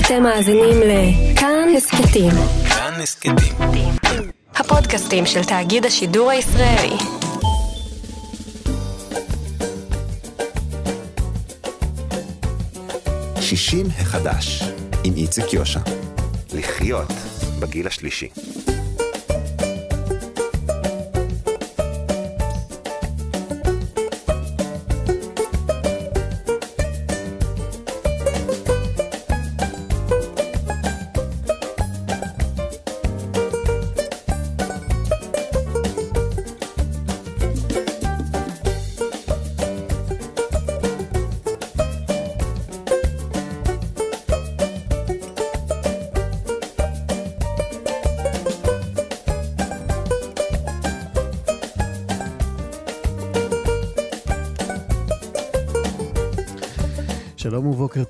אתם מאזינים לכאן הסכתים. כאן הסכתים. הפודקאסטים של תאגיד השידור הישראלי. שישים החדש, עם איציק יושע. לחיות בגיל השלישי.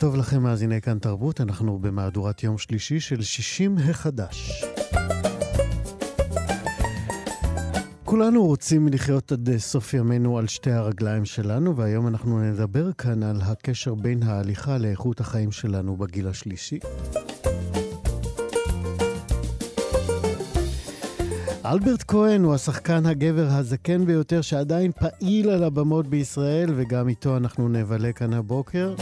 טוב לכם, מאזיני כאן תרבות. אנחנו במהדורת יום שלישי של 60 החדש. כולנו רוצים לחיות עד סוף ימינו על שתי הרגליים שלנו, והיום אנחנו נדבר כאן על הקשר בין ההליכה לאיכות החיים שלנו בגיל השלישי. אלברט כהן הוא השחקן הגבר הזקן ביותר שעדיין פעיל על הבמות בישראל, וגם איתו אנחנו נבלה כאן הבוקר.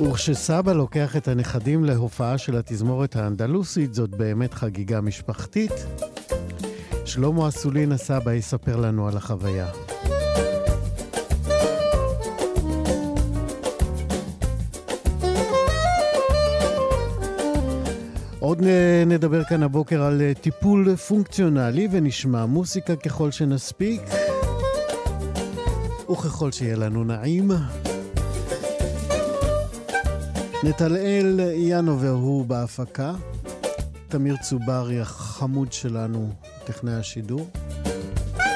וכשסבא לוקח את הנכדים להופעה של התזמורת האנדלוסית, זאת באמת חגיגה משפחתית. שלמה אסולין הסבא יספר לנו על החוויה. עוד נדבר כאן הבוקר על אה, טיפול פונקציונלי ונשמע מוסיקה ככל שנספיק וככל שיהיה לנו נעים. נתנאל ינובר הוא בהפקה, תמיר צוברי החמוד שלנו, טכנאי השידור.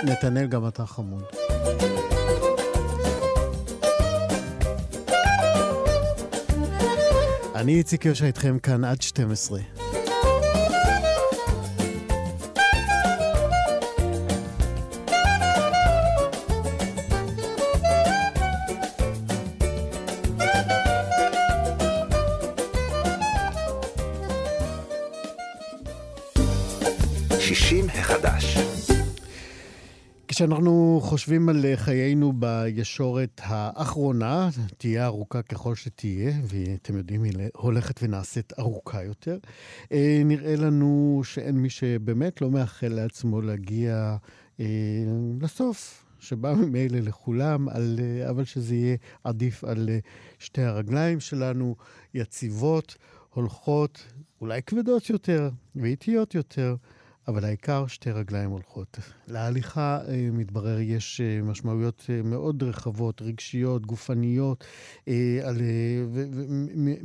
נתנאל, גם אתה חמוד. אני איציק יושע איתכם כאן עד 12. כשאנחנו חושבים על חיינו בישורת האחרונה, תהיה ארוכה ככל שתהיה, ואתם יודעים, היא הולכת ונעשית ארוכה יותר, אה, נראה לנו שאין מי שבאמת לא מאחל לעצמו להגיע אה, לסוף. שבא ממילא לכולם, על, אה, אבל שזה יהיה עדיף על שתי הרגליים שלנו, יציבות, הולכות, אולי כבדות יותר ואיטיות יותר, אבל העיקר שתי רגליים הולכות. להליכה, אה, מתברר, יש אה, משמעויות אה, מאוד רחבות, רגשיות, גופניות, על,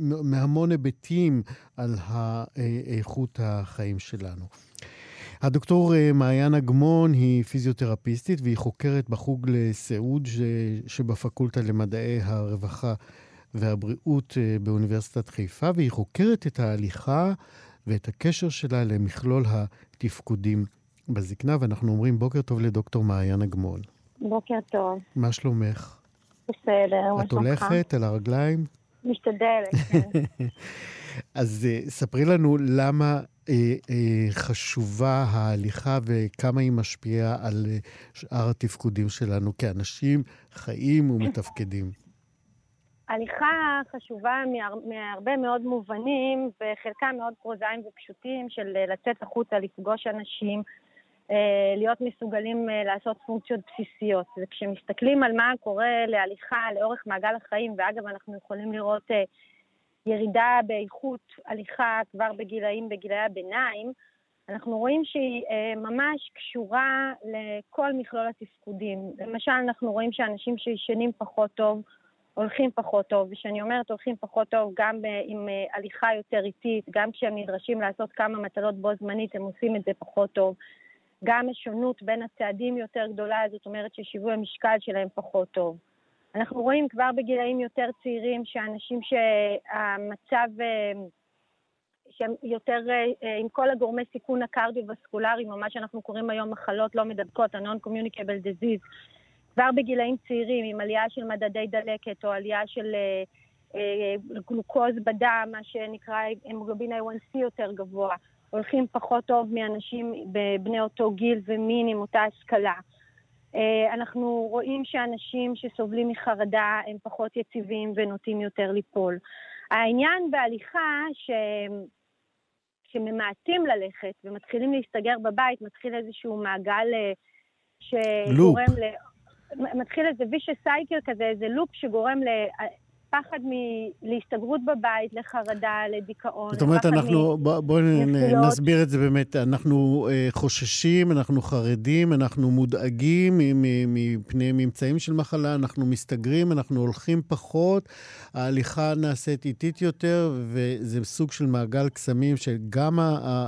מהמון היבטים על איכות החיים שלנו. הדוקטור מעיין אגמון היא פיזיותרפיסטית והיא חוקרת בחוג לסיעוד שבפקולטה למדעי הרווחה והבריאות באוניברסיטת חיפה, והיא חוקרת את ההליכה ואת הקשר שלה למכלול התפקודים בזקנה, ואנחנו אומרים בוקר טוב לדוקטור מעיין אגמון. בוקר טוב. מה שלומך? בסדר, מה שלומך? את הולכת על הרגליים? משתדלת, כן. אז uh, ספרי לנו למה uh, uh, חשובה ההליכה וכמה היא משפיעה על uh, שאר התפקודים שלנו כאנשים חיים ומתפקדים. הליכה חשובה מהר, מהרבה מאוד מובנים, וחלקם מאוד פרוזאיים ופשוטים של אה, לצאת החוצה, לפגוש אנשים, אה, להיות מסוגלים אה, לעשות פונקציות בסיסיות. וכשמסתכלים על מה קורה להליכה לאורך מעגל החיים, ואגב, אנחנו יכולים לראות ירידה באיכות הליכה כבר בגילאים, בגילאי הביניים, אנחנו רואים שהיא ממש קשורה לכל מכלול התפקודים. למשל, אנחנו רואים שאנשים שישנים פחות טוב, הולכים פחות טוב, וכשאני אומרת הולכים פחות טוב, גם עם אה, הליכה יותר איטית, גם כשהם נדרשים לעשות כמה מטלות בו זמנית, הם עושים את זה פחות טוב. גם השונות בין הצעדים יותר גדולה, זאת אומרת ששיווי המשקל שלהם פחות טוב. אנחנו רואים כבר בגילאים יותר צעירים שאנשים שהמצב, אה, שהם יותר אה, עם כל הגורמי סיכון הקרדיו-וסקולריים, או מה שאנחנו קוראים היום מחלות לא מדבקות, ה-non-communicable disease, כבר בגילאים צעירים, עם עלייה של מדדי דלקת או עלייה של גלוקוז בדם, מה שנקרא המוגלובין A1C יותר גבוה, הולכים פחות טוב מאנשים בבני אותו גיל ומין עם אותה השכלה. אנחנו רואים שאנשים שסובלים מחרדה הם פחות יציבים ונוטים יותר ליפול. העניין בהליכה, ש... כשממעטים ללכת ומתחילים להסתגר בבית, מתחיל איזשהו מעגל שגורם. ל... מתחיל איזה וישס סייקל כזה, איזה לופ שגורם לפחד להסתגרות בבית, לחרדה, לדיכאון. זאת אומרת, אנחנו, בואו בוא נפילות. נסביר את זה באמת. אנחנו uh, חוששים, אנחנו חרדים, אנחנו מודאגים מפני ממצאים של מחלה, אנחנו מסתגרים, אנחנו הולכים פחות, ההליכה נעשית איטית יותר, וזה סוג של מעגל קסמים שגם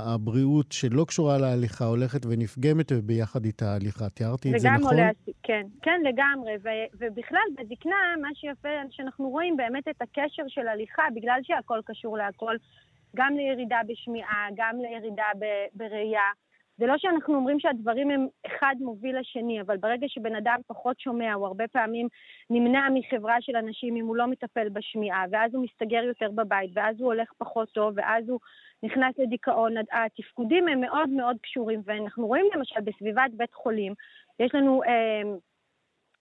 הבריאות שלא קשורה להליכה הולכת ונפגמת, וביחד איתה ההליכה. תיארתי את זה נכון? עולה, כן, כן, לגמרי. ו, ובכלל, בזקנה, מה שיפה, שאנחנו רואים באמת את הקשר של הליכה, בגלל שהכל קשור להכל, גם לירידה בשמיעה, גם לירידה ב- בראייה. זה לא שאנחנו אומרים שהדברים הם אחד מוביל לשני, אבל ברגע שבן אדם פחות שומע, הוא הרבה פעמים נמנע מחברה של אנשים אם הוא לא מטפל בשמיעה, ואז הוא מסתגר יותר בבית, ואז הוא הולך פחות טוב, ואז הוא נכנס לדיכאון. התפקודים הם מאוד מאוד קשורים, ואנחנו רואים למשל בסביבת בית חולים, יש לנו אה,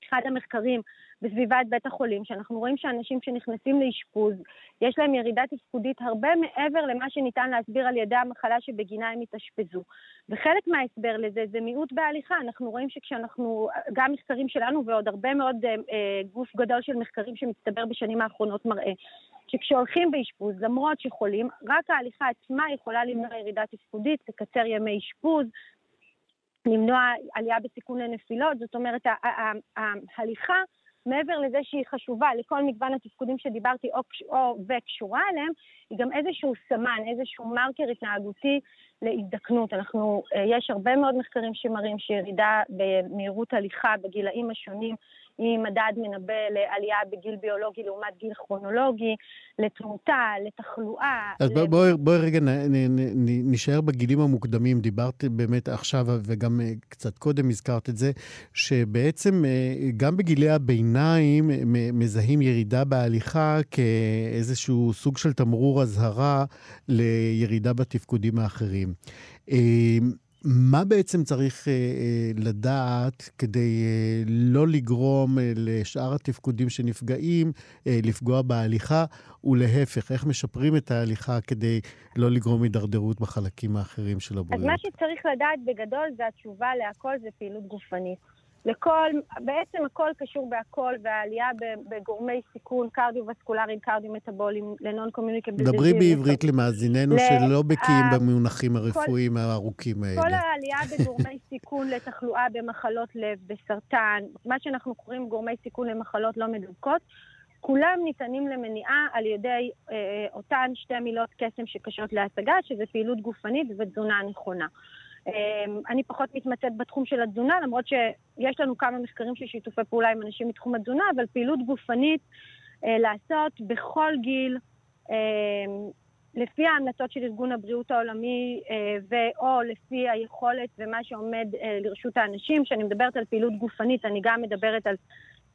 אחד המחקרים בסביבת בית החולים, שאנחנו רואים שאנשים שנכנסים לאשפוז, יש להם ירידה תפקודית הרבה מעבר למה שניתן להסביר על ידי המחלה שבגינה הם התאשפזו. וחלק מההסבר לזה זה מיעוט בהליכה. אנחנו רואים שכשאנחנו, גם מחקרים שלנו ועוד הרבה מאוד אה, אה, גוף גדול של מחקרים שמצטבר בשנים האחרונות מראה, שכשהולכים באשפוז, למרות שחולים, רק ההליכה עצמה יכולה למנוע ירידה תפקודית, לקצר ימי אשפוז, למנוע עלייה בסיכון לנפילות. זאת אומרת, ההליכה, מעבר לזה שהיא חשובה לכל מגוון התפקודים שדיברתי או, או וקשורה אליהם, היא גם איזשהו סמן, איזשהו מרקר התנהגותי להזדקנות. אנחנו, יש הרבה מאוד מחקרים שמראים שירידה במהירות הליכה בגילאים השונים היא מדד מנבא לעלייה בגיל ביולוגי לעומת גיל כרונולוגי, לתמותה, לתחלואה. אז. בואי בוא רגע נ, נ, נ, נשאר בגילים המוקדמים. דיברת באמת עכשיו, וגם קצת קודם הזכרת את זה, שבעצם גם בגילי הביניים מזהים ירידה בהליכה כאיזשהו סוג של תמרור אזהרה לירידה בתפקודים האחרים. מה בעצם צריך אה, אה, לדעת כדי אה, לא לגרום אה, לשאר התפקודים שנפגעים אה, לפגוע בהליכה, ולהפך, איך משפרים את ההליכה כדי לא לגרום הידרדרות בחלקים האחרים של הבריאות? אז מה שצריך לדעת בגדול זה התשובה להכל זה פעילות גופנית. לכל, בעצם הכל קשור בהכל, והעלייה בגורמי סיכון קרדיו-וסקולריים, קרדיו-מטאבוליים, לנון קומיוניקביל. דברי בעברית למאזיננו שלא בקיאים במונחים הרפואיים הארוכים האלה. כל העלייה בגורמי סיכון לתחלואה במחלות לב, בסרטן, מה שאנחנו קוראים גורמי סיכון למחלות לא מדבקות, כולם ניתנים למניעה על ידי אה, אותן שתי מילות קסם שקשות להשגה, שזה פעילות גופנית ותזונה נכונה. אני פחות מתמצאת בתחום של התזונה, למרות שיש לנו כמה מחקרים של שיתופי פעולה עם אנשים מתחום התזונה, אבל פעילות גופנית לעשות בכל גיל, לפי ההמלצות של ארגון הבריאות העולמי, ו/או לפי היכולת ומה שעומד לרשות האנשים. כשאני מדברת על פעילות גופנית, אני גם מדברת על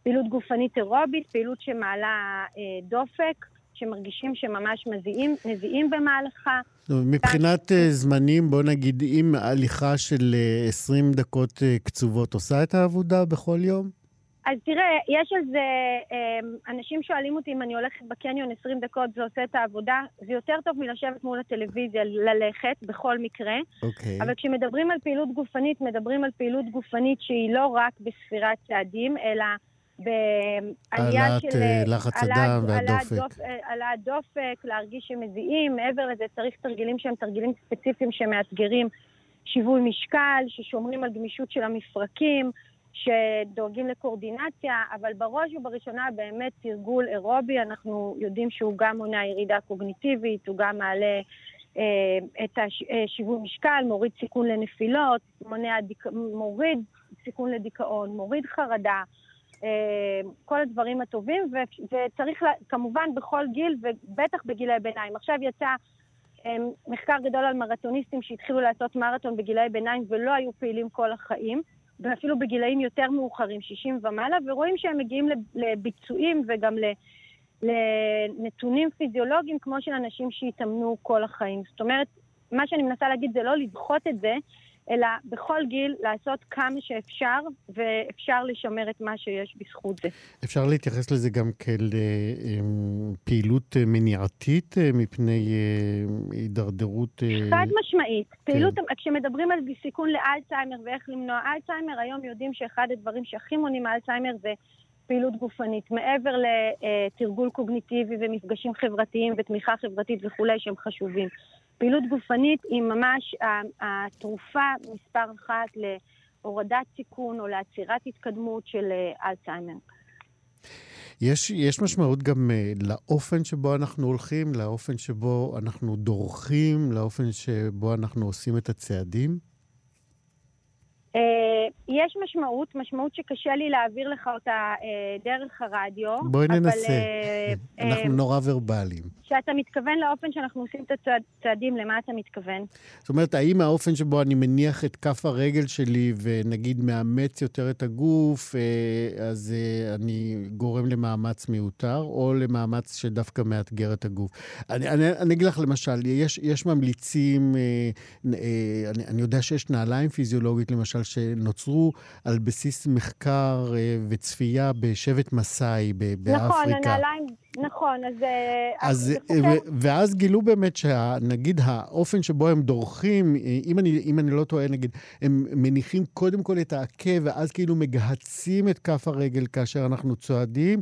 פעילות גופנית אירובית, פעילות שמעלה דופק. שמרגישים שממש מזיעים, מזיעים במהלכה. מבחינת זמנים, בוא נגיד, אם הליכה של 20 דקות קצובות עושה את העבודה בכל יום? אז תראה, יש על זה, אנשים שואלים אותי אם אני הולכת בקניון 20 דקות זה עושה את העבודה, זה יותר טוב מלשבת מול הטלוויזיה, ללכת, בכל מקרה. אוקיי. אבל כשמדברים על פעילות גופנית, מדברים על פעילות גופנית שהיא לא רק בספירת צעדים, אלא... בעלייה של... העלאת לחץ הדם והדופק. העלאת דופק, להרגיש שמזיעים. מעבר לזה צריך תרגילים שהם תרגילים ספציפיים שמאתגרים שיווי משקל, ששומרים על גמישות של המפרקים, שדואגים לקואורדינציה, אבל בראש ובראשונה באמת תרגול אירובי, אנחנו יודעים שהוא גם מונע ירידה קוגניטיבית, הוא גם מעלה אה, את השיווי משקל, מוריד סיכון לנפילות, מונע, דיק... מוריד סיכון לדיכאון, מוריד חרדה. כל הדברים הטובים, וצריך כמובן בכל גיל, ובטח בגילי ביניים. עכשיו יצא מחקר גדול על מרתוניסטים שהתחילו לעשות מרתון בגילי ביניים ולא היו פעילים כל החיים, ואפילו בגילאים יותר מאוחרים, 60 ומעלה, ורואים שהם מגיעים לביצועים וגם לנתונים פיזיולוגיים כמו של אנשים שהתאמנו כל החיים. זאת אומרת, מה שאני מנסה להגיד זה לא לדחות את זה, אלא בכל גיל לעשות כמה שאפשר, ואפשר לשמר את מה שיש בזכות זה. אפשר להתייחס לזה גם כאל אה, אמ, פעילות אה, מניעתית אה, מפני הידרדרות... חד משמעית. כן. פעילות, כשמדברים על סיכון לאלצהיימר ואיך למנוע אלצהיימר, היום יודעים שאחד הדברים שהכי מונעים אלצהיימר זה פעילות גופנית. מעבר לתרגול קוגניטיבי ומפגשים חברתיים ותמיכה חברתית וכולי, שהם חשובים. פעילות גופנית היא ממש התרופה מספר אחת להורדת סיכון או לעצירת התקדמות של אה, אלצהיימר. יש, יש משמעות גם uh, לאופן שבו אנחנו הולכים, לאופן שבו אנחנו דורכים, לאופן שבו אנחנו עושים את הצעדים? אה, יש משמעות, משמעות שקשה לי להעביר לך אותה אה, דרך הרדיו. בואי ננסה, אה, אנחנו נורא ורבליים. שאתה מתכוון לאופן שאנחנו עושים את הצעדים, למה אתה מתכוון? זאת אומרת, האם האופן שבו אני מניח את כף הרגל שלי ונגיד מאמץ יותר את הגוף, אז אני גורם למאמץ מיותר, או למאמץ שדווקא מאתגר את הגוף? אני, אני, אני אגיד לך למשל, יש, יש ממליצים, אני, אני יודע שיש נעליים פיזיולוגית למשל, שנוצרו על בסיס מחקר אה, וצפייה בשבט מסאי באפריקה. נכון, הנעליים, נכון, אז... אה, אז אה, ואז גילו באמת שנגיד האופן שבו הם דורכים, אם אני, אם אני לא טועה, נגיד, הם מניחים קודם כל את העקב, ואז כאילו מגהצים את כף הרגל כאשר אנחנו צועדים.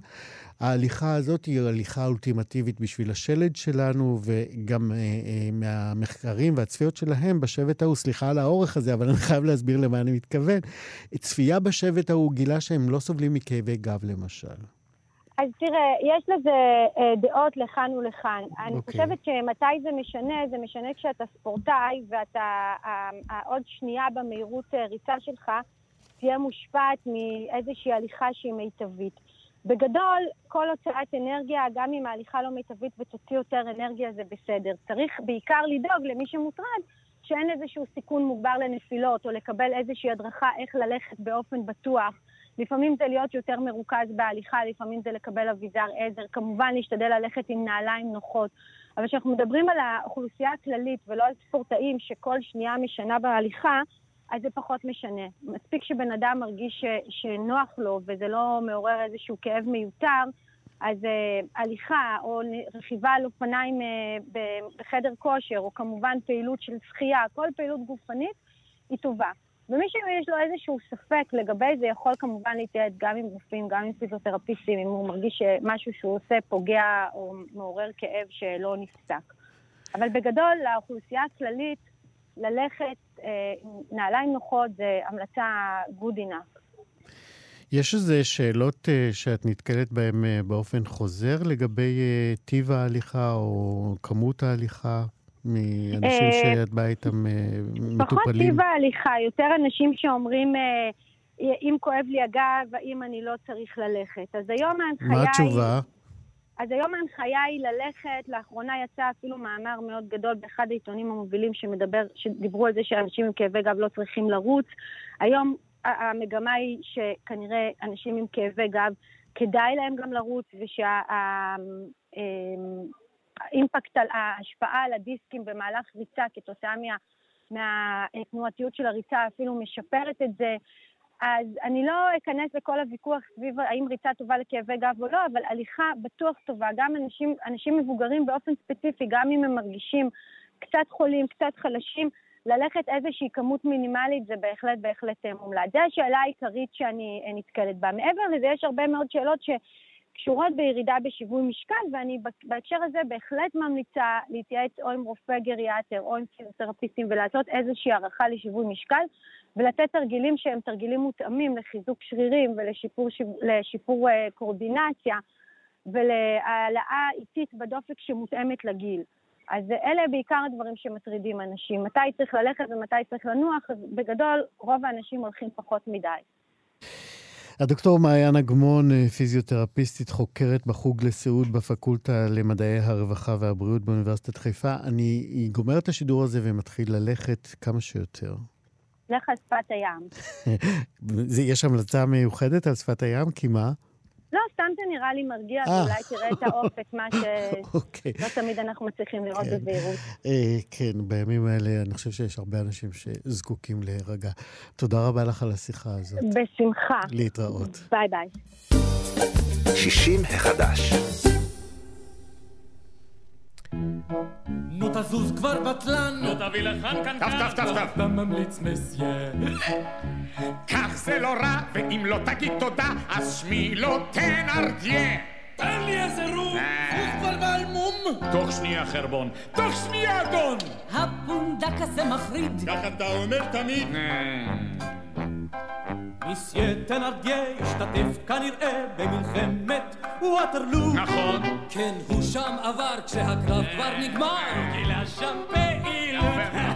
ההליכה הזאת היא הליכה אולטימטיבית בשביל השלד שלנו, וגם אה, אה, מהמחקרים והצפיות שלהם בשבט ההוא, סליחה על האורך הזה, אבל אני חייב להסביר למה אני מתכוון. צפייה בשבט ההוא גילה שהם לא סובלים מכאבי גב, למשל. אז תראה, יש לזה אה, דעות לכאן ולכאן. Okay. אני אוקיי. חושבת שמתי זה משנה, זה משנה כשאתה ספורטאי ואתה, אה, אה, עוד שנייה במהירות אה, ריצה שלך תהיה מושפעת מאיזושהי הליכה שהיא מיטבית. בגדול, כל הוצאת אנרגיה, גם אם ההליכה לא מיטבית ותוציא יותר אנרגיה, זה בסדר. צריך בעיקר לדאוג למי שמוטרד שאין איזשהו סיכון מוגבר לנפילות, או לקבל איזושהי הדרכה איך ללכת באופן בטוח. לפעמים זה להיות יותר מרוכז בהליכה, לפעמים זה לקבל אביזר עזר. כמובן, להשתדל ללכת עם נעליים נוחות. אבל כשאנחנו מדברים על האוכלוסייה הכללית ולא על ספורטאים שכל שנייה משנה בהליכה, אז זה פחות משנה. מספיק שבן אדם מרגיש ש, שנוח לו וזה לא מעורר איזשהו כאב מיותר, אז uh, הליכה או רכיבה על אופניים uh, בחדר כושר, או כמובן פעילות של שחייה, כל פעילות גופנית היא טובה. ומי שיש לו איזשהו ספק לגבי זה, יכול כמובן להתייעץ גם עם רופאים, גם עם פיזיותרפיסטים, אם הוא מרגיש שמשהו שהוא עושה פוגע או מעורר כאב שלא נפסק. אבל בגדול, לאוכלוסייה הכללית, ללכת אה, נעליים נוחות זה המלצה good enough. יש איזה שאלות uh, שאת נתקלת בהן uh, באופן חוזר לגבי טיב ההליכה או כמות ההליכה מאנשים שאת באה איתם מטופלים? פחות טיב ההליכה, יותר אנשים שאומרים, אם כואב לי הגב, האם אני לא צריך ללכת. אז היום ההנחיה היא... מה התשובה? אז היום ההנחיה היא ללכת, לאחרונה יצא אפילו מאמר מאוד גדול באחד העיתונים המובילים שמדבר, שדיברו על זה שאנשים עם כאבי גב לא צריכים לרוץ. היום המגמה היא שכנראה אנשים עם כאבי גב, כדאי להם גם לרוץ, ושהאימפקט, על ההשפעה על הדיסקים במהלך ריצה כתוצאה מה... מהתנועתיות של הריצה אפילו משפרת את זה. אז אני לא אכנס לכל הוויכוח סביב האם ריצה טובה לכאבי גב או לא, אבל הליכה בטוח טובה. גם אנשים, אנשים מבוגרים באופן ספציפי, גם אם הם מרגישים קצת חולים, קצת חלשים, ללכת איזושהי כמות מינימלית זה בהחלט בהחלט אה, מומלץ. זו השאלה העיקרית שאני אה, נתקלת בה. מעבר לזה יש הרבה מאוד שאלות שקשורות בירידה בשיווי משקל, ואני בהקשר הזה בהחלט ממליצה להתייעץ או עם רופא גריאטר או עם פיזיותרפיסטים ולעשות איזושהי הערכה לשיווי משקל. ולתת תרגילים שהם תרגילים מותאמים לחיזוק שרירים ולשיפור לשיפור, uh, קורדינציה ולהעלאה איטית בדופק שמותאמת לגיל. אז אלה בעיקר הדברים שמטרידים אנשים. מתי צריך ללכת ומתי צריך לנוח, אז בגדול רוב האנשים הולכים פחות מדי. הדוקטור מעיין אגמון, אה, פיזיותרפיסטית, חוקרת בחוג לסיעוד בפקולטה למדעי הרווחה והבריאות באוניברסיטת חיפה. אני גומר את השידור הזה ומתחיל ללכת כמה שיותר. לך על שפת הים. יש המלצה מיוחדת על שפת הים? כי מה? לא, סתם זה נראה לי מרגיע, אה. ואולי תראה את האופק, מה אוקיי. שלא תמיד אנחנו מצליחים לראות כן. בזהירות. אה, כן, בימים האלה אני חושב שיש הרבה אנשים שזקוקים להירגע. תודה רבה לך על השיחה הזאת. בשמחה. להתראות. ביי ביי. 60 החדש. תזוז כבר בטלן, נו תביא לכאן כאן טף כאן. טף טף טף. אתה ממליץ מסיה. כך זה לא רע, ואם לא תגיד תודה, אז שמי לא תנרדיה. תן לי איזה רום, אה. רוך כבר בעלמום. תוך שנייה חרבון, תוך שנייה אדון! הפונדק הזה מחריד, כך אתה אומר תמיד. מסיה תנרדיה השתתף כנראה במלחמת ווטרלו. נכון. כן, הוא שם עבר כשהקרב כבר נגמר. גילה שם פעיל.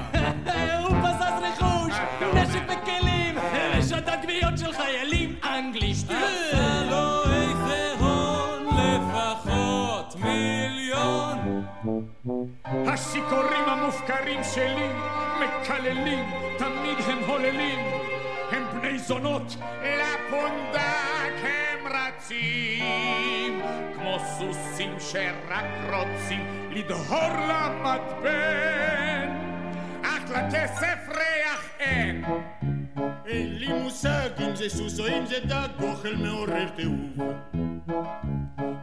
הוא בזז רכוש, נשק וכלים, לשד הגוויות של חיילים אנגליש. עשה לו איזה הון, לפחות מיליון. השיכורים המופקרים שלי מקללים, תמיד הם הוללים. הם בני זונות, לפונדק הם רצים, כמו סוסים שרק רוצים לדהור למתבן, אך לכסף ריח אין. אין לי מושג אם זה סוס או אם זה דג, אוכל מעורר תיעוב.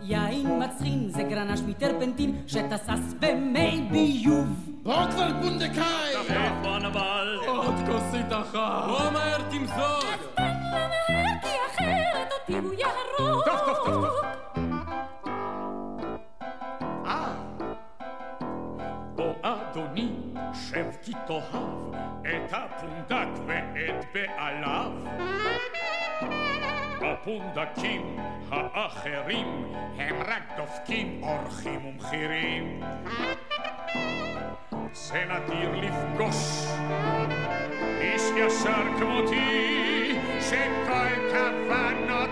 יין מצחין זה גרנש מטרפנטין שתסס במי ביוב. בוא כבר פונדקאי! איפה הנבל? עוד כוסית אחת. בוא מהר תמזוג! כי אחרת אותי הוא יהרוג. טוב, טוב, טוב, טוב. כי תאהב את הפונדק ואת בעליו. הפונדקים האחרים הם רק דופקים אורחים ומחירים. זה נדיר לפגוש איש ישר כמותי, שכל כוונותיו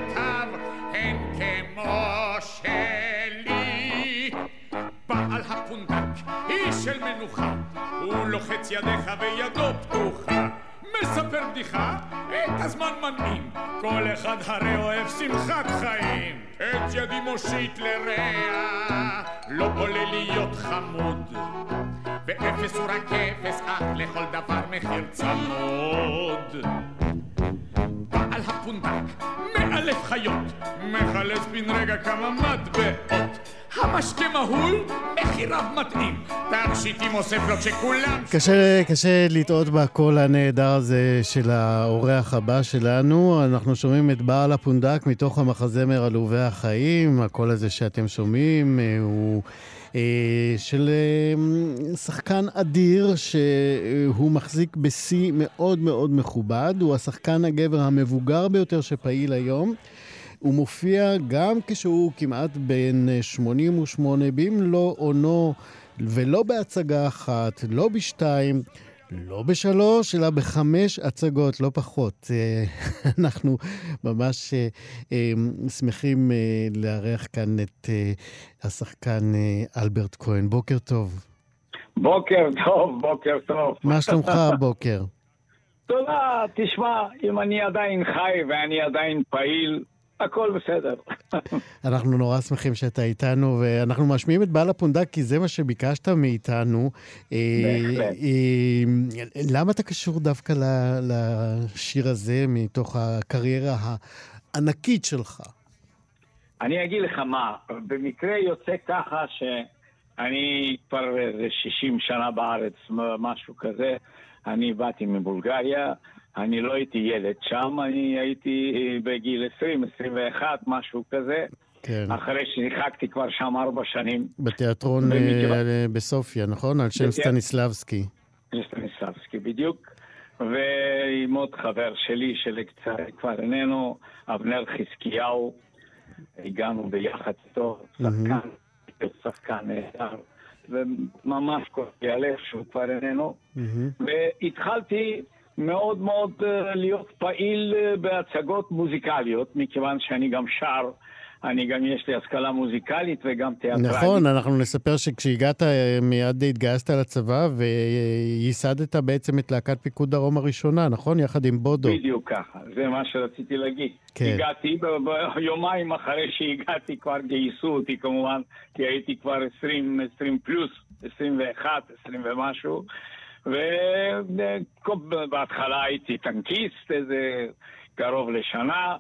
מנוחה, הוא לוחץ ידיך וידו פתוחה. מספר בדיחה, את הזמן מנעים, כל אחד הרי אוהב שמחת חיים. את ידי מושיט לרע, לא עולה להיות חמוד. ואפס הוא רק אפס, אך לכל דבר מחיר צמוד. בעל הפונדק, מאלף חיות, מחלץ בן רגע כמה מטבעות. המשקה מהול, מחיריו מתאים, תכשיטים אוסף לו שכולם... קשה, קשה לטעות בקול הנהדר הזה של האורח הבא שלנו. אנחנו שומעים את בעל הפונדק מתוך המחזמר עלובי החיים. הקול הזה שאתם שומעים אה, הוא של אה, שחקן אדיר שהוא מחזיק בשיא מאוד מאוד מכובד. הוא השחקן הגבר המבוגר ביותר שפעיל היום. הוא מופיע גם כשהוא כמעט בן 88 במלוא אונו, ולא בהצגה אחת, לא בשתיים, לא בשלוש, אלא בחמש הצגות, לא פחות. אה, אנחנו ממש אה, אה, שמחים לארח כאן את השחקן אלברט כהן. בוקר טוב. בוקר טוב, בוקר טוב. מה שלומך הבוקר? תודה, תשמע, אם אני עדיין חי ואני עדיין פעיל, הכל בסדר. אנחנו נורא שמחים שאתה איתנו, ואנחנו משמיעים את בעל הפונדק כי זה מה שביקשת מאיתנו. אה, בהחלט. אה, למה אתה קשור דווקא לשיר הזה מתוך הקריירה הענקית שלך? אני אגיד לך מה, במקרה יוצא ככה שאני כבר איזה 60 שנה בארץ, משהו כזה. אני באתי מבולגריה, אני לא הייתי ילד שם, אני הייתי אה, בגיל 20, 21, משהו כזה. כן. אחרי ששיחקתי כבר שם ארבע שנים. בתיאטרון אה, בסופיה, נכון? על שם בתיאט- סטניסלבסקי. סטניסלבסקי בדיוק, ועם עוד חבר שלי שלקצת כבר איננו, אבנר חזקיהו, הגענו ביחד איתו, שחקן, שחקן נהדר, וממש כואב לי הלב שהוא כבר איננו. והתחלתי מאוד מאוד אה, להיות פעיל אה, בהצגות מוזיקליות, מכיוון שאני גם שר, אני גם, יש לי השכלה מוזיקלית וגם תיאטרלית. נכון, אנחנו נספר שכשהגעת, אה, מיד התגייסת לצבא וייסדת בעצם את להקת פיקוד דרום הראשונה, נכון? יחד עם בודו. בדיוק ככה, זה מה שרציתי להגיד. כן. הגעתי, ביומיים אחרי שהגעתי כבר גייסו אותי כמובן, כי הייתי כבר 20, 20 פלוס, 21, 20 ומשהו. ובהתחלה הייתי טנקיסט איזה קרוב לשנה,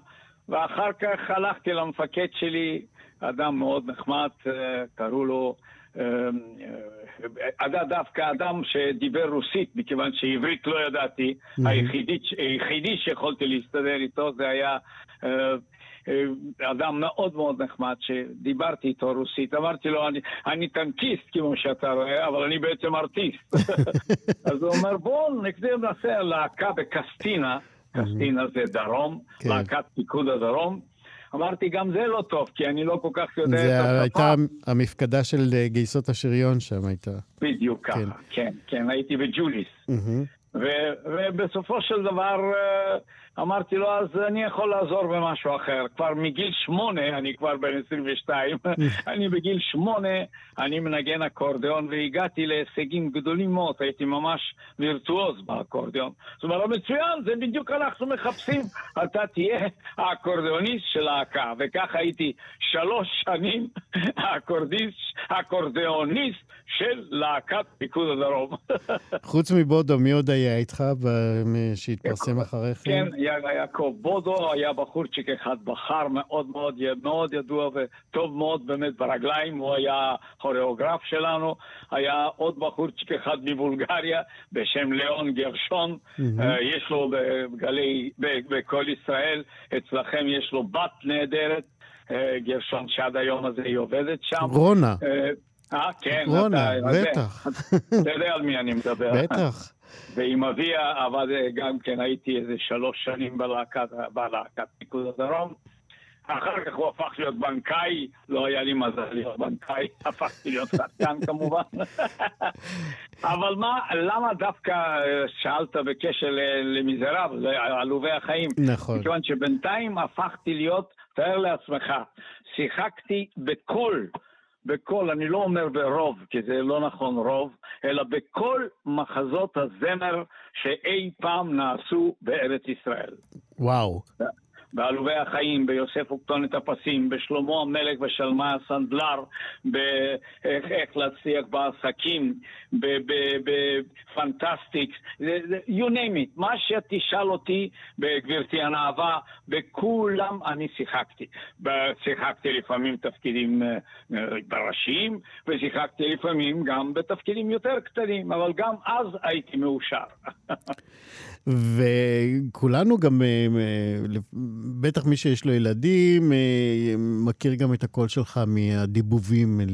ואחר כך הלכתי למפקד שלי, אדם מאוד נחמד, אה, קראו לו, אה, אה, אדם- דווקא אדם שדיבר רוסית, מכיוון שעברית לא ידעתי, היחידי, שיכולתי להסתדר איתו זה היה אה, אה, אדם מאוד מאוד נחמד, שדיברתי איתו רוסית. אמרתי לו, אני, אני טנקיסט, כמו שאתה רואה, אבל אני בעצם ארטיסט. אז הוא אומר, בואו נקדם נעשה להקה בקסטינה, קסטינה זה דרום, כן. להקת פיקוד הדרום. אמרתי, גם זה לא טוב, כי אני לא כל כך יודע את זה השפה. הייתה המפקדה של אה, גייסות השריון שם הייתה. בדיוק כן. ככה, כן, כן, הייתי בג'וליס. מהמם. ו- ובסופו של דבר אה, אמרתי לו, אז אני יכול לעזור במשהו אחר. כבר מגיל שמונה, אני כבר בן 22, אני בגיל שמונה, אני מנגן אקורדיאון, והגעתי להישגים גדולים מאוד, הייתי ממש וירטואוז באקורדיאון. זאת אומרת, מצוין, זה בדיוק אנחנו מחפשים. אתה תהיה האקורדיאוניסט של להקה, וככה הייתי שלוש שנים האקורדיסט, האקורדיאוניסט של להקת פיקוד הדרום. חוץ מבודו, מי עוד היה איתך שהתפרסם אחרי כן? יעקב בודו היה בחורצ'יק אחד בחר מאוד מאוד, מאוד ידוע וטוב מאוד באמת ברגליים, הוא היה כוריאוגרף שלנו, היה עוד בחורצ'יק אחד מבולגריה בשם ליאון גרשון, אה, יש לו בגלי, בכל ישראל, אצלכם יש לו בת נהדרת, אה, גרשון שעד היום הזה היא עובדת שם. רונה, אה, כן, רונה, בטח. אתה יודע על מי אני מדבר. בטח. ועם אביה עבד אה, גם כן, הייתי איזה שלוש שנים בלהקת, פיקוד הדרום. אחר כך הוא הפך להיות בנקאי, לא היה לי מזל להיות בנקאי, הפכתי להיות שחקן כמובן. אבל מה, למה דווקא אה, שאלת בקשר ל- למיזרבל, לעלובי החיים? נכון. מכיוון שבינתיים הפכתי להיות, תאר לעצמך, שיחקתי בכל, בכל, אני לא אומר ברוב, כי זה לא נכון רוב, אלא בכל מחזות הזמר שאי פעם נעשו בארץ ישראל. וואו. בעלובי החיים, ביוסף וכתונת הפסים, בשלמה המלך ושלמה הסנדלר, באיך איך להצליח בעסקים, בפנטסטיקס, you name it, מה שתשאל אותי בגברתי הנאווה, בכולם אני שיחקתי. שיחקתי לפעמים תפקידים אה, בראשיים, ושיחקתי לפעמים גם בתפקידים יותר קטנים, אבל גם אז הייתי מאושר. וכולנו גם, אה, אה, בטח מי שיש לו ילדים, אה, מכיר גם את הקול שלך מהדיבובים ל-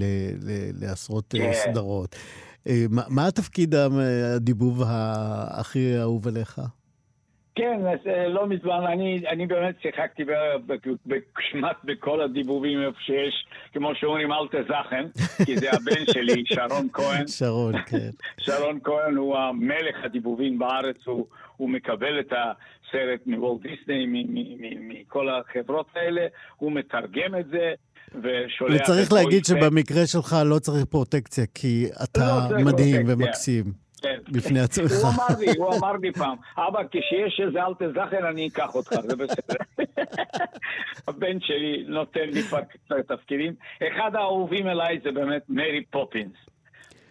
ל- לעשרות אה, כן. סדרות. אה, מה- מה התפקיד ה- הדיבוב ה- הכי אהוב עליך? כן, אז לא מזמן, אני, אני באמת שיחקתי כמעט בכל הדיבובים איפה שיש, כמו שאומרים, אל תזכן, כי זה הבן שלי, שרון כהן. שרון, כן. שרון כהן הוא המלך הדיבובים בארץ, הוא, הוא מקבל את הסרט מוולט דיסני, מכל החברות האלה, הוא מתרגם את זה. ושולח וצריך להגיד. שבמקרה שלך לא צריך פרוטקציה, כי אתה לא מדהים פרוטקציה. ומקסים כן. בפני עצמך. הוא אמר לי, הוא אמר לי פעם, אבא, כשיש איזה אל תזכר, אני אקח אותך, זה בסדר. הבן שלי נותן לי כבר קצת תפקידים. אחד האהובים אליי זה באמת מרי פופינס.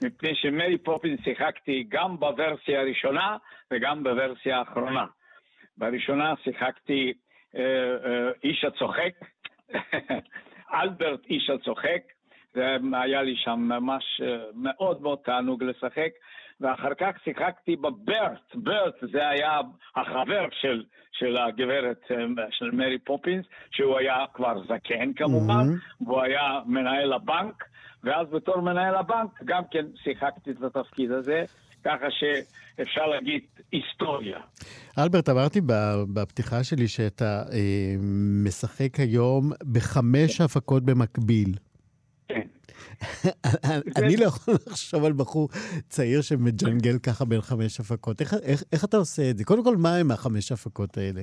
מפני שמרי פופינס שיחקתי גם בוורסיה הראשונה וגם בוורסיה האחרונה. בראשונה שיחקתי אה, אה, איש הצוחק, אלברט איש הצוחק, זה היה לי שם ממש אה, מאוד מאוד תענוג לשחק, ואחר כך שיחקתי בברט, ברט זה היה החבר של, של הגברת, אה, של מרי פופינס, שהוא היה כבר זקן כמובן, והוא היה מנהל הבנק, ואז בתור מנהל הבנק גם כן שיחקתי את התפקיד הזה, ככה שאפשר להגיד היסטוריה. אלברט, אמרתי בפתיחה שלי שאתה אה, משחק היום בחמש הפקות במקביל. כן. אני לא יכול לחשוב על בחור צעיר שמג'נגל ככה בין חמש הפקות. איך, איך, איך אתה עושה את זה? קודם כל, מה הם החמש הפקות האלה?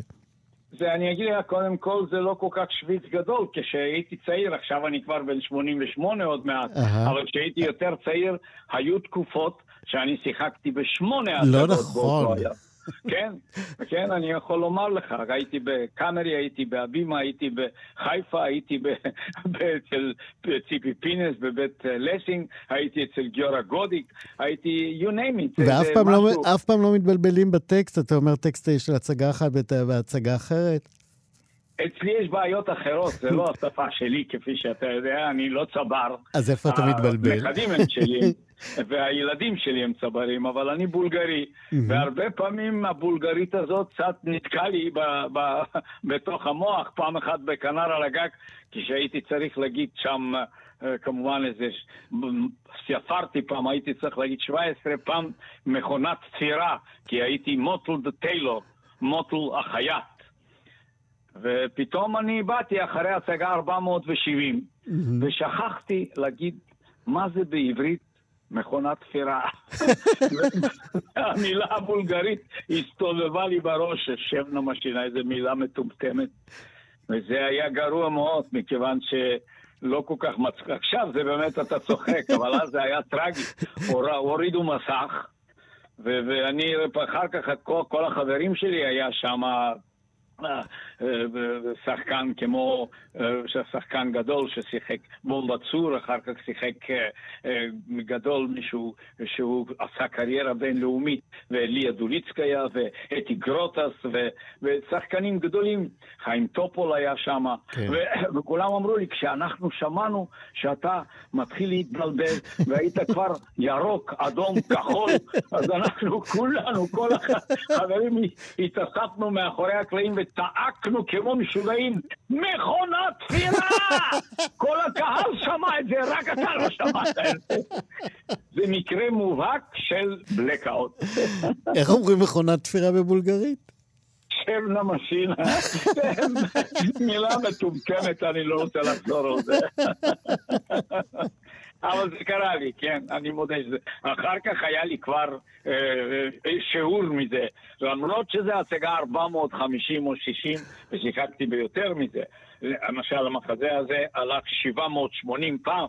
זה, אני אגיד לך, קודם כל, זה לא כל כך שוויץ גדול. כשהייתי צעיר, עכשיו אני כבר בן 88 עוד מעט, אהה. אבל כשהייתי יותר צעיר, היו תקופות שאני שיחקתי בשמונה לא הצגות נכון. באותו היום. כן, כן, אני יכול לומר לך, הייתי בקאמרי, הייתי בהבימה, הייתי בחיפה, הייתי אצל ציפי פינס בבית לסינג, הייתי אצל גיורא גודיק, הייתי, you name it. ואף פעם, לא, משהו- אף פעם לא מתבלבלים בטקסט, אתה אומר טקסט של הצגה אחת והצגה אחרת? אצלי יש בעיות אחרות, זה לא השפה שלי, כפי שאתה יודע, אני לא צבר. אז איפה אתה מתבלבל? הנכדים הם שלי, והילדים שלי הם צברים, אבל אני בולגרי, והרבה פעמים הבולגרית הזאת קצת נתקע לי ב- ב- בתוך המוח, פעם אחת בכנר על הגג, כשהייתי צריך להגיד שם, אה, כמובן איזה, ספרתי פעם, הייתי צריך להגיד 17 פעם מכונת תפירה, כי הייתי מוטל דה טיילור, מוטל החייט. ופתאום אני באתי אחרי הצגה 470, ושכחתי להגיד מה זה בעברית מכונת תפירה. המילה הבולגרית הסתובבה לי בראש, שבנה משינה, איזה מילה מטומטמת. וזה היה גרוע מאוד, מכיוון שלא כל כך מצחיק. עכשיו זה באמת אתה צוחק, אבל אז זה היה טרגי. הור- הורידו מסך, ואני, אחר כך כל, כל החברים שלי היה שם שחקן כמו, אה, שחקן גדול ששיחק בומבה צור, אחר כך שיחק אה, אה, גדול מישהו שהוא עשה קריירה בינלאומית, וליה דוליצקיה, ואתי גרוטס, ו- ושחקנים גדולים, חיים טופול היה שם, כן. ו- וכולם אמרו לי, כשאנחנו שמענו שאתה מתחיל להתבלבל, והיית כבר ירוק, אדום, כחול, אז אנחנו כולנו, כל החברים התאספנו מאחורי הקלעים וצעקנו כמו משוגעים, מכונת תפירה! כל הקהל שמע את זה, רק אתה לא שמעת את זה. זה מקרה מובהק של blackout. איך אומרים מכונת תפירה בבולגרית? שם נמשינה, מילה מטומטמת, אני לא רוצה לחזור על זה. אבל זה קרה לי, כן, אני מודה שזה. אחר כך היה לי כבר אה, אה, שיעור מזה. למרות שזה הצגה 450 או 60, ושיחקתי ביותר מזה. למשל, המחזה הזה הלך 780 פעם.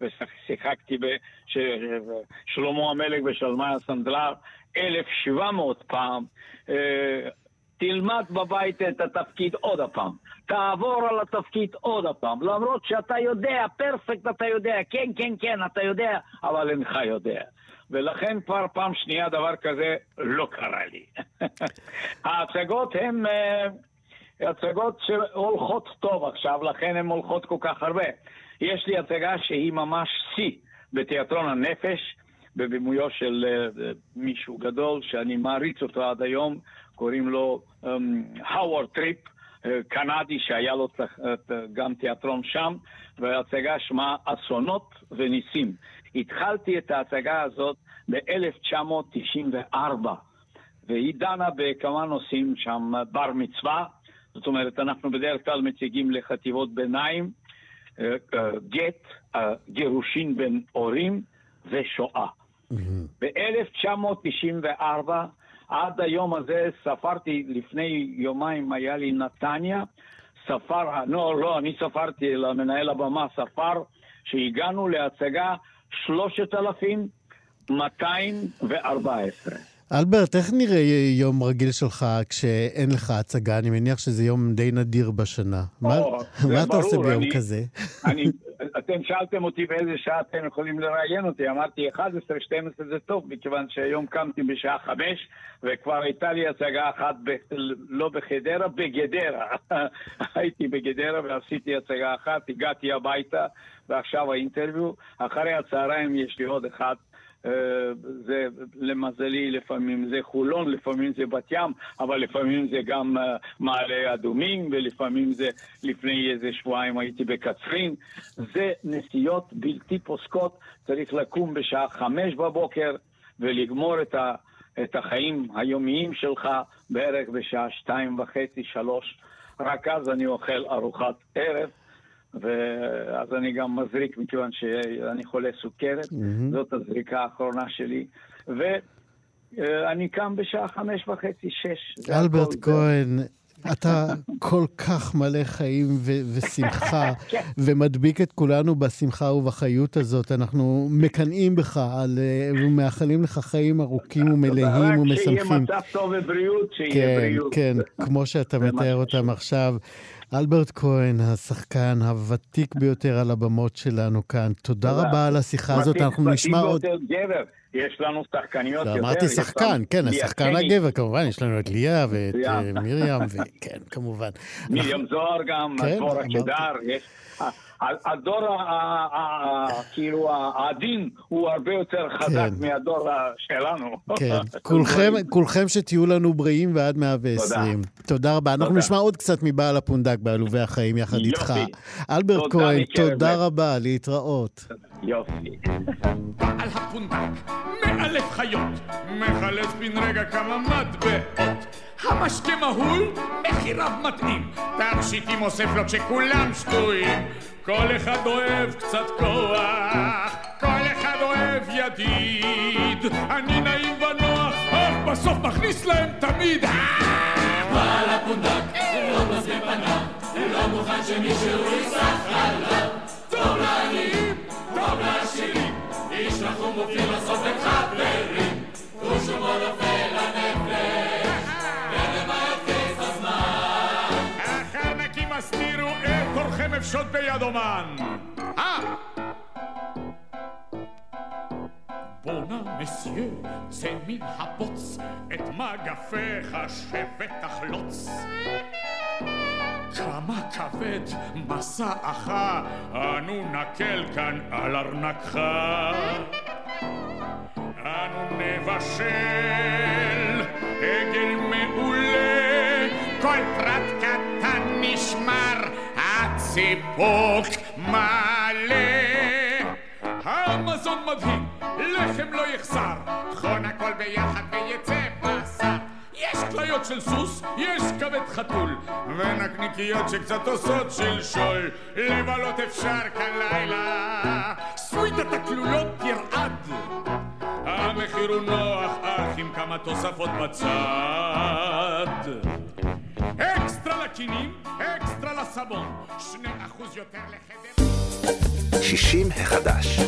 ושיחקתי בשלמה המלך ושלמי הסנדלר 1,700 פעם. אה, תלמד בבית את התפקיד עוד הפעם. תעבור על התפקיד עוד הפעם. למרות שאתה יודע, פרפקט אתה יודע, כן, כן, כן, אתה יודע, אבל אינך יודע. ולכן כבר פעם שנייה דבר כזה לא קרה לי. ההצגות הן אה, הצגות שהולכות טוב עכשיו, לכן הן הולכות כל כך הרבה. יש לי הצגה שהיא ממש שיא בתיאטרון הנפש, בבימויו של אה, מישהו גדול שאני מעריץ אותו עד היום, קוראים לו האוורד טריפ, אה, קנדי שהיה לו אה, גם תיאטרון שם, וההצגה שמה אסונות וניסים. התחלתי את ההצגה הזאת ב-1994, והיא דנה בכמה נושאים שם, בר מצווה, זאת אומרת, אנחנו בדרך כלל מציגים לחטיבות ביניים, אה, גט, גירושין בין הורים ושואה. ב-1994, עד היום הזה, ספרתי, לפני יומיים היה לי נתניה, ספר, לא, לא, אני ספרתי, אלא מנהל הבמה ספר, שהגענו להצגה 3,214. אלברט, איך נראה יום רגיל שלך כשאין לך הצגה? אני מניח שזה יום די נדיר בשנה. מה- או, זה מה אתה עושה ברור, ביום אני- כזה? אני, אתם שאלתם אותי באיזה שעה אתם יכולים לראיין אותי, אמרתי 11, 12 זה טוב, מכיוון שהיום קמתי בשעה 5, וכבר הייתה לי הצגה אחת, ב, לא בחדרה, בגדרה. הייתי בגדרה ועשיתי הצגה אחת, הגעתי הביתה, ועכשיו האינטרוויו. אחרי הצהריים יש לי עוד אחד. אה, זה למזלי לפעמים זה חולון, לפעמים זה בת ים, אבל לפעמים זה גם אה, מעלה אדומים, ולפעמים זה לפני איזה שבועיים הייתי בקצרין. זה נסיעות בלתי פוסקות, צריך לקום בשעה חמש בבוקר ולגמור את, ה, את החיים היומיים שלך בערך בשעה שתיים וחצי, שלוש. רק אז אני אוכל ארוחת ערב. ואז אני גם מזריק מכיוון שאני חולה סוכרת, זאת הזריקה האחרונה שלי. ואני קם בשעה חמש וחצי, שש. אלברט. כהן, אתה כל כך מלא חיים ו- ושמחה, ומדביק את כולנו בשמחה ובחיות הזאת. אנחנו מקנאים בך על, אה, ומאחלים לך חיים ארוכים ומלאים ומשמחים. רק שיהיה מצב טוב ובריאות, שיהיה כן, בריאות. כן, כמו שאתה מתאר אותם עכשיו. אלברט כהן, השחקן הוותיק ביותר על הבמות שלנו כאן, תודה. רבה על השיחה הזאת, אנחנו נשמע עוד... גבר, יש לנו שחקניות יותר. אמרתי שחקן, כן, השחקן הגבר, כמובן, יש לנו את ליה ואת. אה, מרים, וכן, כמובן. מרים זוהר גם, כן, אמרתי. הקידר, יש... הדור, כאילו, העדין הוא הרבה יותר חזק כן. מהדור שלנו. כן, כולכם, כולכם שתהיו לנו בריאים ועד 120. תודה רבה. אנחנו תודה. נשמע עוד קצת מבעל הפונדק בעלובי החיים יחד יופי. איתך. אלברט תודה כהן, תודה. רבה, להתראות. יופי. על הפונדק, מאלף חיות, מחלץ בן רגע כמה מטבעות. המשקה מהול, מחיריו מתאים, תכשיטים אוסף לו כשכולם שטויים. כל אחד אוהב קצת כוח, כל אחד אוהב ידיד. אני נעים ונוח, אך בסוף מכניס להם תמיד. בעל הפונדק, לא מזמין פניו, לא מוכן שמישהו יסח עליו. טוב לעניים, טוב לעשירים, איש מופיע בסוף בין חברים, את אורכם אפשות ביד אומן. אה! בואנה מסיה, צא מן הבוץ, את מגפיך שתחלוץ. כמה כבד מסעך, אנו נקל כאן על ארנקך. אנו נבשל עגל מעולה, כל פרט קטן נשמר, הציפוק מלא. המזון מדהים, לחם לא יחסר, טחון הכל ביחד ויצא בשר. יש כליות של סוס, יש כבד חתול, ונקניקיות שקצת עושות שלשול. לבלות אפשר כאן לילה, סוויטת הכלולות תרעד. המחיר הוא נוח, אך עם כמה תוספות בצד. אקסטרה לכינים, אקסטרה לסבון, שני אחוז יותר לחדר. 60 החדש.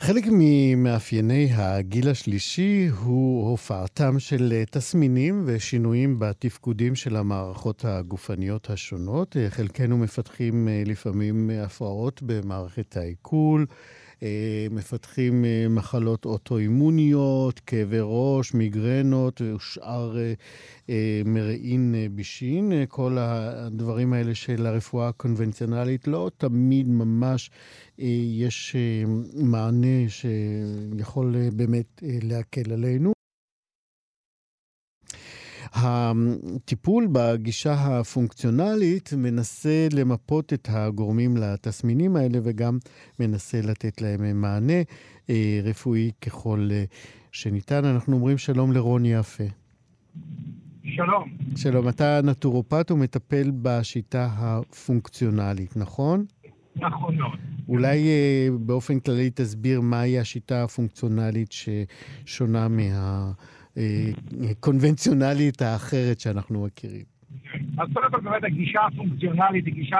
חלק ממאפייני הגיל השלישי הוא הופעתם של תסמינים ושינויים בתפקודים של המערכות הגופניות השונות. חלקנו מפתחים אה, לפעמים אה, הפרעות במערכת העיכול, מפתחים אה, מחלות אוטואימוניות, כאבי ראש, מיגרנות ושאר אה, אה, מרעין אה, בישין. אה, כל הדברים האלה של הרפואה הקונבנציונלית לא תמיד ממש אה, יש אה, מענה שיכול אה, באמת אה, להקל עלינו. הטיפול בגישה הפונקציונלית מנסה למפות את הגורמים לתסמינים האלה וגם מנסה לתת להם מענה אה, רפואי ככל אה, שניתן. אנחנו אומרים שלום לרוני יפה. שלום. שלום, אתה נטורופט ומטפל בשיטה הפונקציונלית, נכון? נכון מאוד. אולי אה, באופן כללי תסביר מהי השיטה הפונקציונלית ששונה מהקונבנציונלית האחרת שאנחנו מכירים. אז קודם כל באמת הגישה הפונקציונלית היא גישה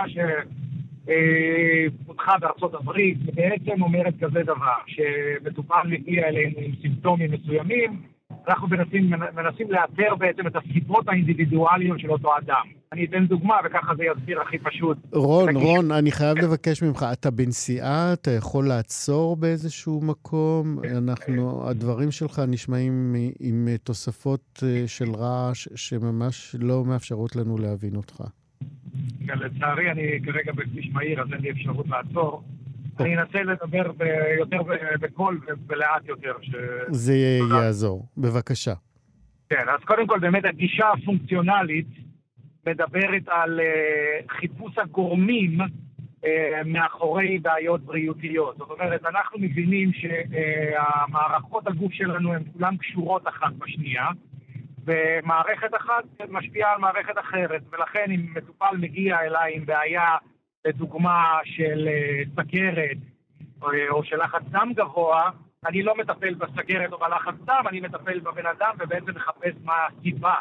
שפותחה בארצות הברית, ובעצם אומרת כזה דבר, שמטופל מגיע אלינו עם סימפטומים מסוימים, אנחנו מנסים, מנסים לאתר בעצם את הסיבות האינדיבידואליות של אותו אדם. אני אתן דוגמה וככה זה יסביר הכי פשוט. רון, רון, אני חייב לבקש ממך, אתה בנסיעה, אתה יכול לעצור באיזשהו מקום? אנחנו, הדברים שלך נשמעים מ- עם תוספות אה, של רעש שממש לא מאפשרות לנו להבין אותך. כן, לצערי אני כרגע בכביש מהיר, אז אין לי אפשרות לעצור. אני אנסה לדבר יותר בקול ולאט יותר. ש... זה יעזור. בבקשה. כן, אז קודם כל באמת הגישה הפונקציונלית מדברת על uh, חיפוש הגורמים uh, מאחורי בעיות בריאותיות. זאת אומרת, אנחנו מבינים שהמערכות הגוף שלנו הן כולן קשורות אחת בשנייה, ומערכת אחת משפיעה על מערכת אחרת, ולכן אם מטופל מגיע אליי עם בעיה, לדוגמה של אה, סכרת או של לחץ דם גבוה, אני לא מטפל בסכרת או בלחץ דם, אני מטפל בבן אדם ובעצם מחפש מה הסיבה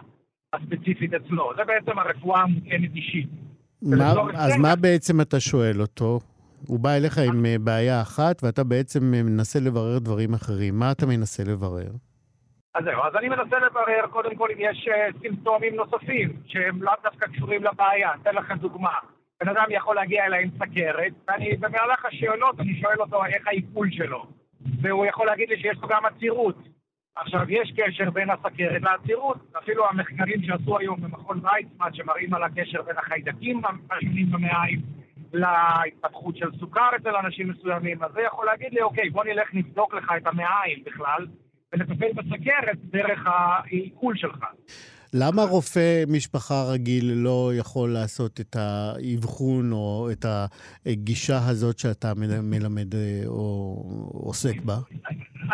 הספציפית אצלו. זה בעצם הרפואה המותאמת אישית. מה, אז זה- מה בעצם אתה שואל אותו? הוא בא אליך עם אה, בעיה אחת, ואתה בעצם אה, מנסה לברר דברים אחרים. מה אתה מנסה לברר? אז זהו, אז אני מנסה לברר קודם כל אם יש אה, סימפטומים נוספים שהם לאו דווקא קשורים לבעיה. אתן לכם דוגמה. בן אדם יכול להגיע אליי עם סכרת, ואני במהלך השאלות אני שואל אותו איך העיכול שלו. והוא יכול להגיד לי שיש לו גם עצירות. עכשיו, יש קשר בין הסכרת לעצירות, אפילו המחקרים שעשו היום במכון ויצמן שמראים על הקשר בין החיידקים השונים במעיים להתפתחות של סוכר אצל אנשים מסוימים, אז זה יכול להגיד לי, אוקיי, בוא נלך נבדוק לך את המעיים בכלל, ולטפל בסכרת דרך העיכול שלך. למה רופא משפחה רגיל לא יכול לעשות את האבחון או את הגישה הזאת שאתה מל- מלמד אה, או עוסק בה?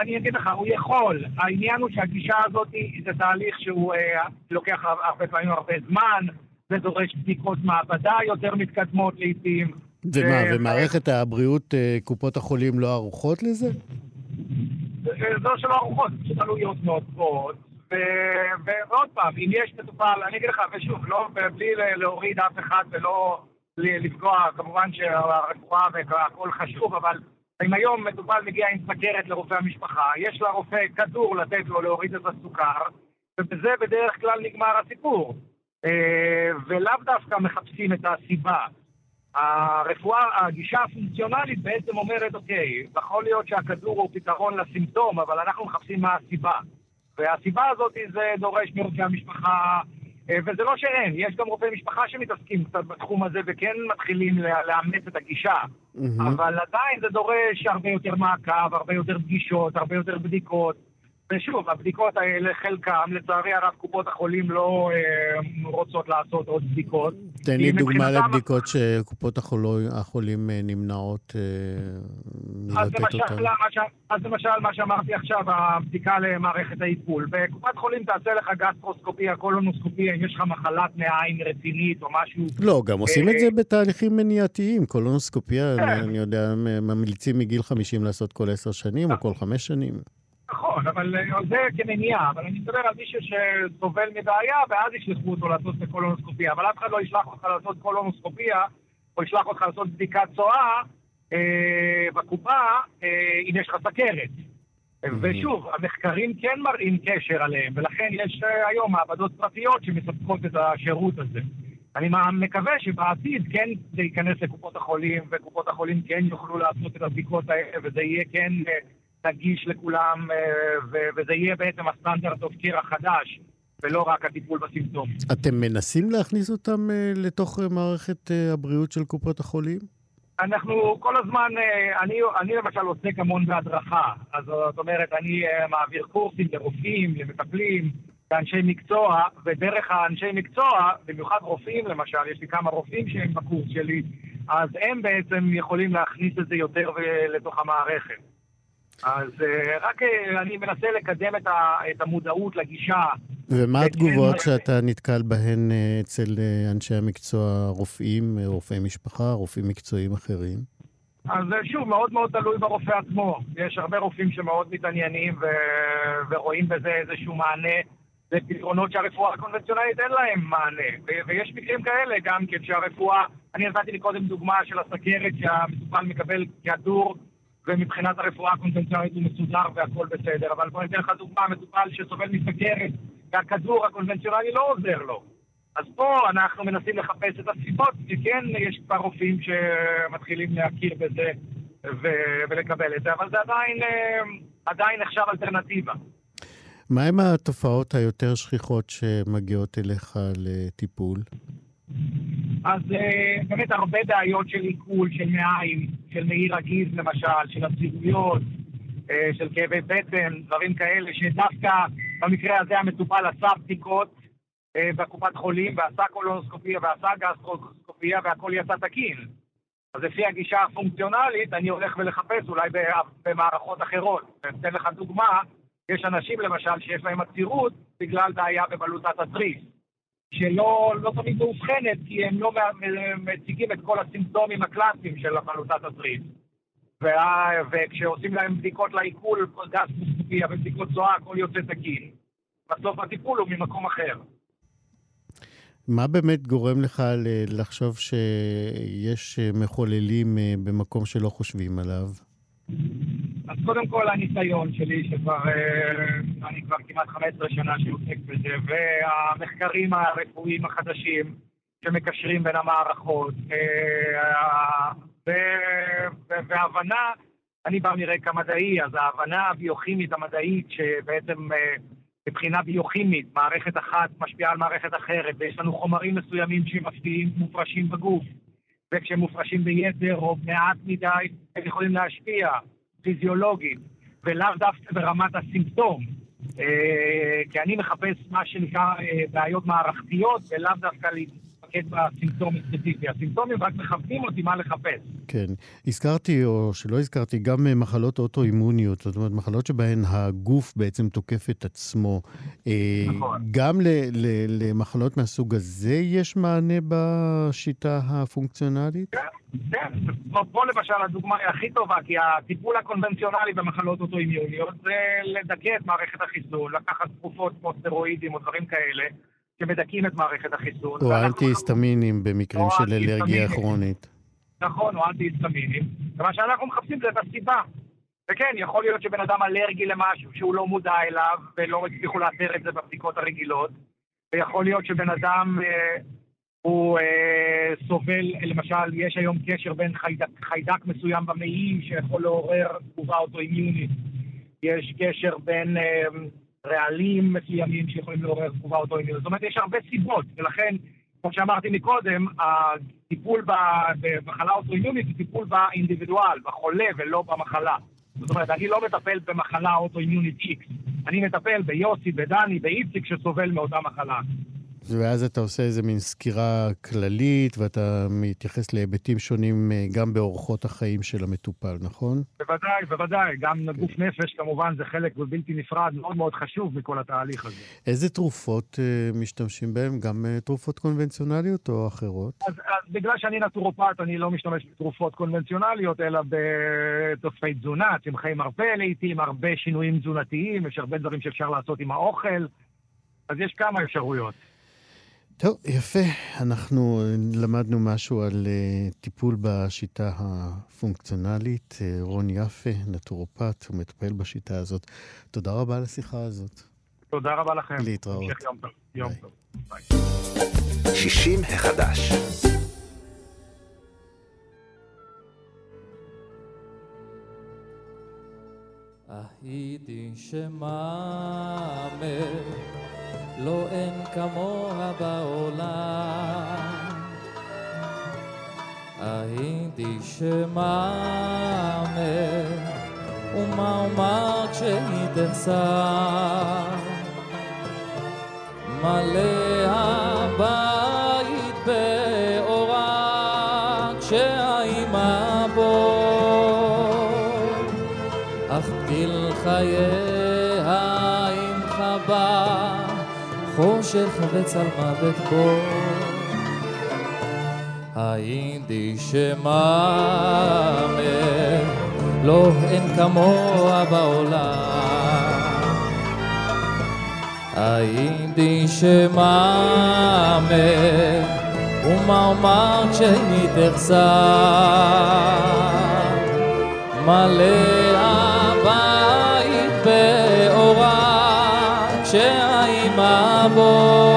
אני אגיד לך, הוא יכול. העניין הוא שהגישה הזאת זה תהליך שהוא אה, לוקח הרבה פעמים הרבה זמן, זה דורש בדיקות מעבדה יותר מתקדמות לעיתים. ומה, אה, ומערכת הבריאות, אה, קופות החולים לא ערוכות לזה? זה לא שלא ארוחות, זה פשוט עלויות מאוד גבוהות. ו- ועוד פעם, אם יש מטופל, אני אגיד לך, ושוב, לא, בלי להוריד אף אחד ולא לפגוע, כמובן שהרפואה והכל חשוב, אבל אם היום מטופל מגיע עם סכרת לרופא המשפחה, יש לרופא כדור לתת לו להוריד את הסוכר, ובזה בדרך כלל נגמר הסיפור. אה, ולאו דווקא מחפשים את הסיבה. הרפואה, הגישה הפונקציונלית בעצם אומרת, אוקיי, יכול להיות שהכדור הוא פתרון לסימפטום, אבל אנחנו מחפשים מה הסיבה. והסיבה הזאת זה דורש מרופאי המשפחה, וזה לא שאין, יש גם רופאי משפחה שמתעסקים קצת בתחום הזה וכן מתחילים לאמץ את הגישה, מהמם. אבל עדיין זה דורש הרבה יותר מעקב, הרבה יותר פגישות, הרבה יותר בדיקות. ושוב, הבדיקות האלה, חלקם, לצערי הרב, קופות החולים לא אה, רוצות לעשות עוד בדיקות. תן לי דוגמה לבדיקות שקופות החולים אה, נמנעות אה, מלתת אותן. ש... אז למשל מה שאמרתי עכשיו, הבדיקה למערכת העיכול. בקופת חולים תעשה לך גסטרוסקופיה, קולונוסקופיה, אם יש לך מחלת מעיים רצינית או משהו. לא, גם עושים את אה, זה בתהליכים מניעתיים. קולונוסקופיה, כן. אני יודע, ממליצים מגיל 50 לעשות כל עשר שנים או כל חמש שנים. נכון, אבל אה, זה כמניעה, אבל אני מדבר על מישהו שסובל מבעיה, ואז ישלחו אותו לעשות בקולונוסקופיה, אבל אף אחד לא ישלח אותך לעשות קולונוסקופיה, או ישלח אותך לעשות בדיקת צואה אה, בקופה, אה, אם יש לך סכרת. ושוב, המחקרים כן מראים קשר עליהם, ולכן יש אה, היום מעבדות פרטיות שמספקות את השירות הזה. אני מקווה שבעתיד כן זה ייכנס לקופות החולים, וקופות החולים כן יוכלו לעשות את הבדיקות האלה, וזה יהיה כן אה, נגיש לכולם, אה, וזה יהיה בעצם הסטנדרט אוף קיר החדש, ולא רק הטיפול בסימפטומים. אתם מנסים להכניס אותם אה, לתוך אה, מערכת הבריאות של קופות החולים? אנחנו כל הזמן, אני, אני למשל עוסק המון בהדרכה. אז זאת אומרת, אני מעביר קורסים לרופאים, למטפלים, לאנשי מקצוע, ודרך האנשי מקצוע, במיוחד רופאים למשל, יש לי כמה רופאים שהם בקורס שלי, אז הם בעצם יכולים להכניס את זה יותר לתוך המערכת. אז אה, רק אה, אני מנסה לקדם את, ה, את המודעות לגישה. ומה כן, התגובות כן. שאתה נתקל בהן אה, אצל אנשי המקצוע, רופאים, רופאי משפחה, רופאים מקצועיים אחרים? אז שוב, מאוד מאוד תלוי ברופא עצמו. יש הרבה רופאים שמאוד מתעניינים ו- ורואים בזה איזשהו מענה לפתרונות שהרפואה הקונבנציונלית אין להם מענה. ו- ויש מקרים כאלה גם כן שהרפואה, אני נתתי לי קודם דוגמה של הסכרת שהמטופל מקבל כדור ומבחינת הרפואה הקונבנציונלית הוא מסודר והכל בסדר, אבל בוא ניתן לך דוגמה, מטופל שסובל מסכרת והכדור הקונבנציונלי לא עוזר לו. אז פה אנחנו מנסים לחפש את הסיבות, וכן יש כבר רופאים שמתחילים להכיר בזה ו- ולקבל את זה, אבל זה עדיין, אה, עדיין נחשב אלטרנטיבה. מהם התופעות היותר שכיחות שמגיעות אליך לטיפול? אז אה, באמת הרבה בעיות של עיכול, של מעיים, של מעי רגיז למשל, של עצירויות, אה, של כאבי בטן, דברים כאלה, שדווקא במקרה הזה המטופל עשה בדיקות אה, בקופת חולים, ועשה קולונוסקופיה, ועשה גסטרוסקופיה, והכל יצא תקין. אז לפי הגישה הפונקציונלית, אני הולך ולחפש אולי במערכות אחרות. אני אתן לך דוגמה, יש אנשים למשל שיש להם עצירות בגלל בעיה בבלוטת התריס. שלא לא תמיד מאובחנת, כי הם לא מציגים את כל הסימפטומים הקלאסיים של הבלוטת התריס. וה- וכשעושים להם בדיקות לעיכול, גסטרוסקופיה ובדיקות צואה, הכל יוצא תקין. בסוף הטיפול הוא ממקום אחר. מה באמת גורם לך לחשוב שיש מחוללים במקום שלא חושבים עליו? קודם כל הניסיון שלי, שכבר, אני כבר כמעט 15 שנה שעוסק בזה, והמחקרים הרפואיים החדשים שמקשרים בין המערכות, והבנה, אני בא מרקע מדעי, אז ההבנה הביוכימית המדעית שבעצם מבחינה ביוכימית מערכת אחת משפיעה על מערכת אחרת, ויש לנו חומרים מסוימים שמופרשים בגוף, וכשהם מופרשים ביתר או מעט מדי, הם יכולים להשפיע פיזיולוגית, ולאו דווקא ברמת הסימפטום. כי אני מחפש מה שנקרא בעיות מערכתיות, ולאו דווקא להתמקד בסימפטום הספציפי. הסימפטומים רק מכוונים אותי מה לחפש. כן. הזכרתי, או שלא הזכרתי, גם מחלות אוטואימוניות, זאת אומרת, מחלות שבהן הגוף בעצם תוקף את עצמו. נכון. גם למחלות מהסוג הזה יש מענה בשיטה הפונקציונלית? כן. כן, פה למשל הדוגמה היא הכי טובה, כי הטיפול הקונבנציונלי במחלות אוטואימיוניות זה לדכא את מערכת החיסון, לקחת תרופות כמו סטרואידים או דברים כאלה, שמדכאים את מערכת החיסון. או אנטי-היסטמינים במקרים של אלרגיה כרונית. נכון, או אנטי-היסטמינים. ומה שאנחנו מחפשים זה את הסיבה. וכן, יכול להיות שבן אדם אלרגי למשהו שהוא לא מודע אליו, ולא הצליחו לאתר את זה בבדיקות הרגילות, ויכול להיות שבן אדם... אה, הוא אה, סובל, למשל, יש היום קשר בין חיידק, חיידק מסוים במעי שיכול לעורר תגובה אוטואימיונית. יש קשר בין אה, רעלים מסוימים שיכולים לעורר תגובה אוטואימיונית. זאת אומרת, יש הרבה סיבות, ולכן, כמו שאמרתי מקודם, הטיפול במחלה אוטואימיונית הוא טיפול באינדיבידואל, בחולה ולא במחלה. זאת אומרת, אני לא מטפל במחלה אוטואימיונית X, אני מטפל ביוסי, בדני, באיציק שסובל מאותה מחלה. ואז אתה עושה איזה מין סקירה כללית, ואתה מתייחס להיבטים שונים אה, גם באורחות החיים של המטופל, נכון? בוודאי, בוודאי. גם גוף נפש, כמובן, זה חלק בלתי נפרד, מאוד מאוד חשוב מכל התהליך הזה. איזה תרופות uh, משתמשים בהן? גם uh, תרופות קונבנציונליות או אחרות? אז, אז בגלל שאני נטורופט, אני לא משתמש בתרופות קונבנציונליות, אלא בתוספי תזונה, צמחי מרפא לעיתים, הרבה שינויים תזונתיים, יש הרבה דברים שאפשר לעשות עם האוכל, אז יש כמה אפשרויות. טוב, יפה. אנחנו למדנו משהו על uh, טיפול בשיטה הפונקציונלית. Uh, רון יפה, נטורופט, הוא מטפל בשיטה הזאת. תודה רבה על השיחה הזאת. תודה רבה לכם. להתראות. יום טוב. יום טוב. ביי. 60 החדש. הייתי שמאמר לא אין כמוה בעולם. הייתי שמאמר, ומה אומר כשהיא. מלא הבית באורה כשהאימה בו, אך פתיל חייה חושך וצל מוות בו. הייתי שמאמר, לא אין כמוה בעולם. הייתי שמאמר, ומה אומר כשהיא תחסר? מלא בו.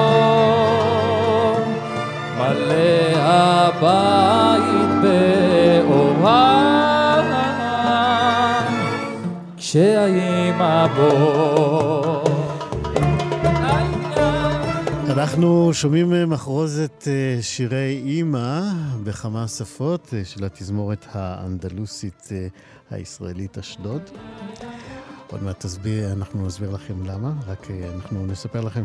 מלא הבית באורה, כשהאימה בו. אנחנו שומעים מחרוזת אה, שירי אימא בכמה שפות אה, של התזמורת האנדלוסית אה, הישראלית אשדוד. עוד מעט תסביר, אנחנו נסביר לכם למה, רק אנחנו נספר לכם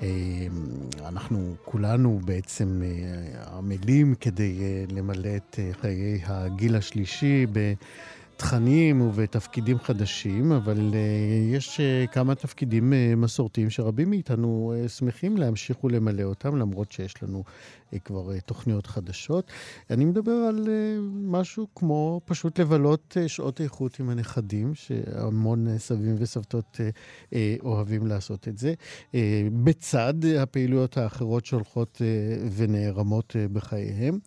שאנחנו כולנו בעצם עמלים כדי למלא את חיי הגיל השלישי ב... תכנים ובתפקידים חדשים, אבל יש כמה תפקידים מסורתיים שרבים מאיתנו שמחים להמשיך ולמלא אותם, למרות שיש לנו אה, כבר אה, תוכניות חדשות. אני מדבר על אה, משהו כמו פשוט לבלות אה, שעות איכות עם הנכדים, שהמון אה, סבים וסבתות אה, אה, אוהבים לעשות את זה, אה, בצד הפעילויות האחרות שהולכות אה, ונערמות אה, בחייהם.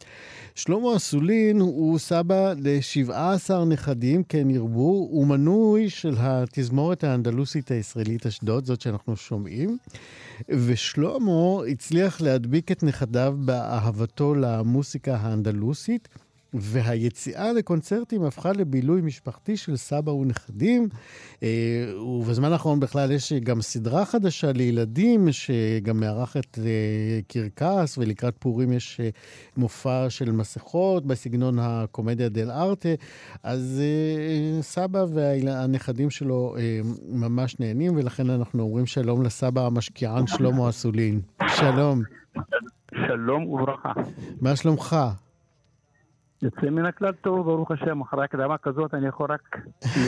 שלמה אסולין הוא סבא ל-17 נכדים, כן ירבו, הוא מנוי של התזמורת האנדלוסית הישראלית אשדוד, זאת שאנחנו שומעים. ושלמה הצליח להדביק את נכדיו באהבתו למוסיקה האנדלוסית, והיציאה לקונצרטים הפכה לבילוי משפחתי של סבא ונכדים. אה, ובזמן האחרון בכלל יש גם סדרה חדשה לילדים, שגם מארחת אה, קרקס, ולקראת פורים יש אה, מופע של מסכות בסגנון הקומדיה דל ארטה. אז סבא והנכדים שלו ממש נהנים, ולכן אנחנו אומרים שלום לסבא המשקיען שלמה אסולין. שלום. שלום וברכה. מה שלומך? יוצא מן הכלל טוב, ברוך השם, אחרי הקדמה כזאת אני יכול רק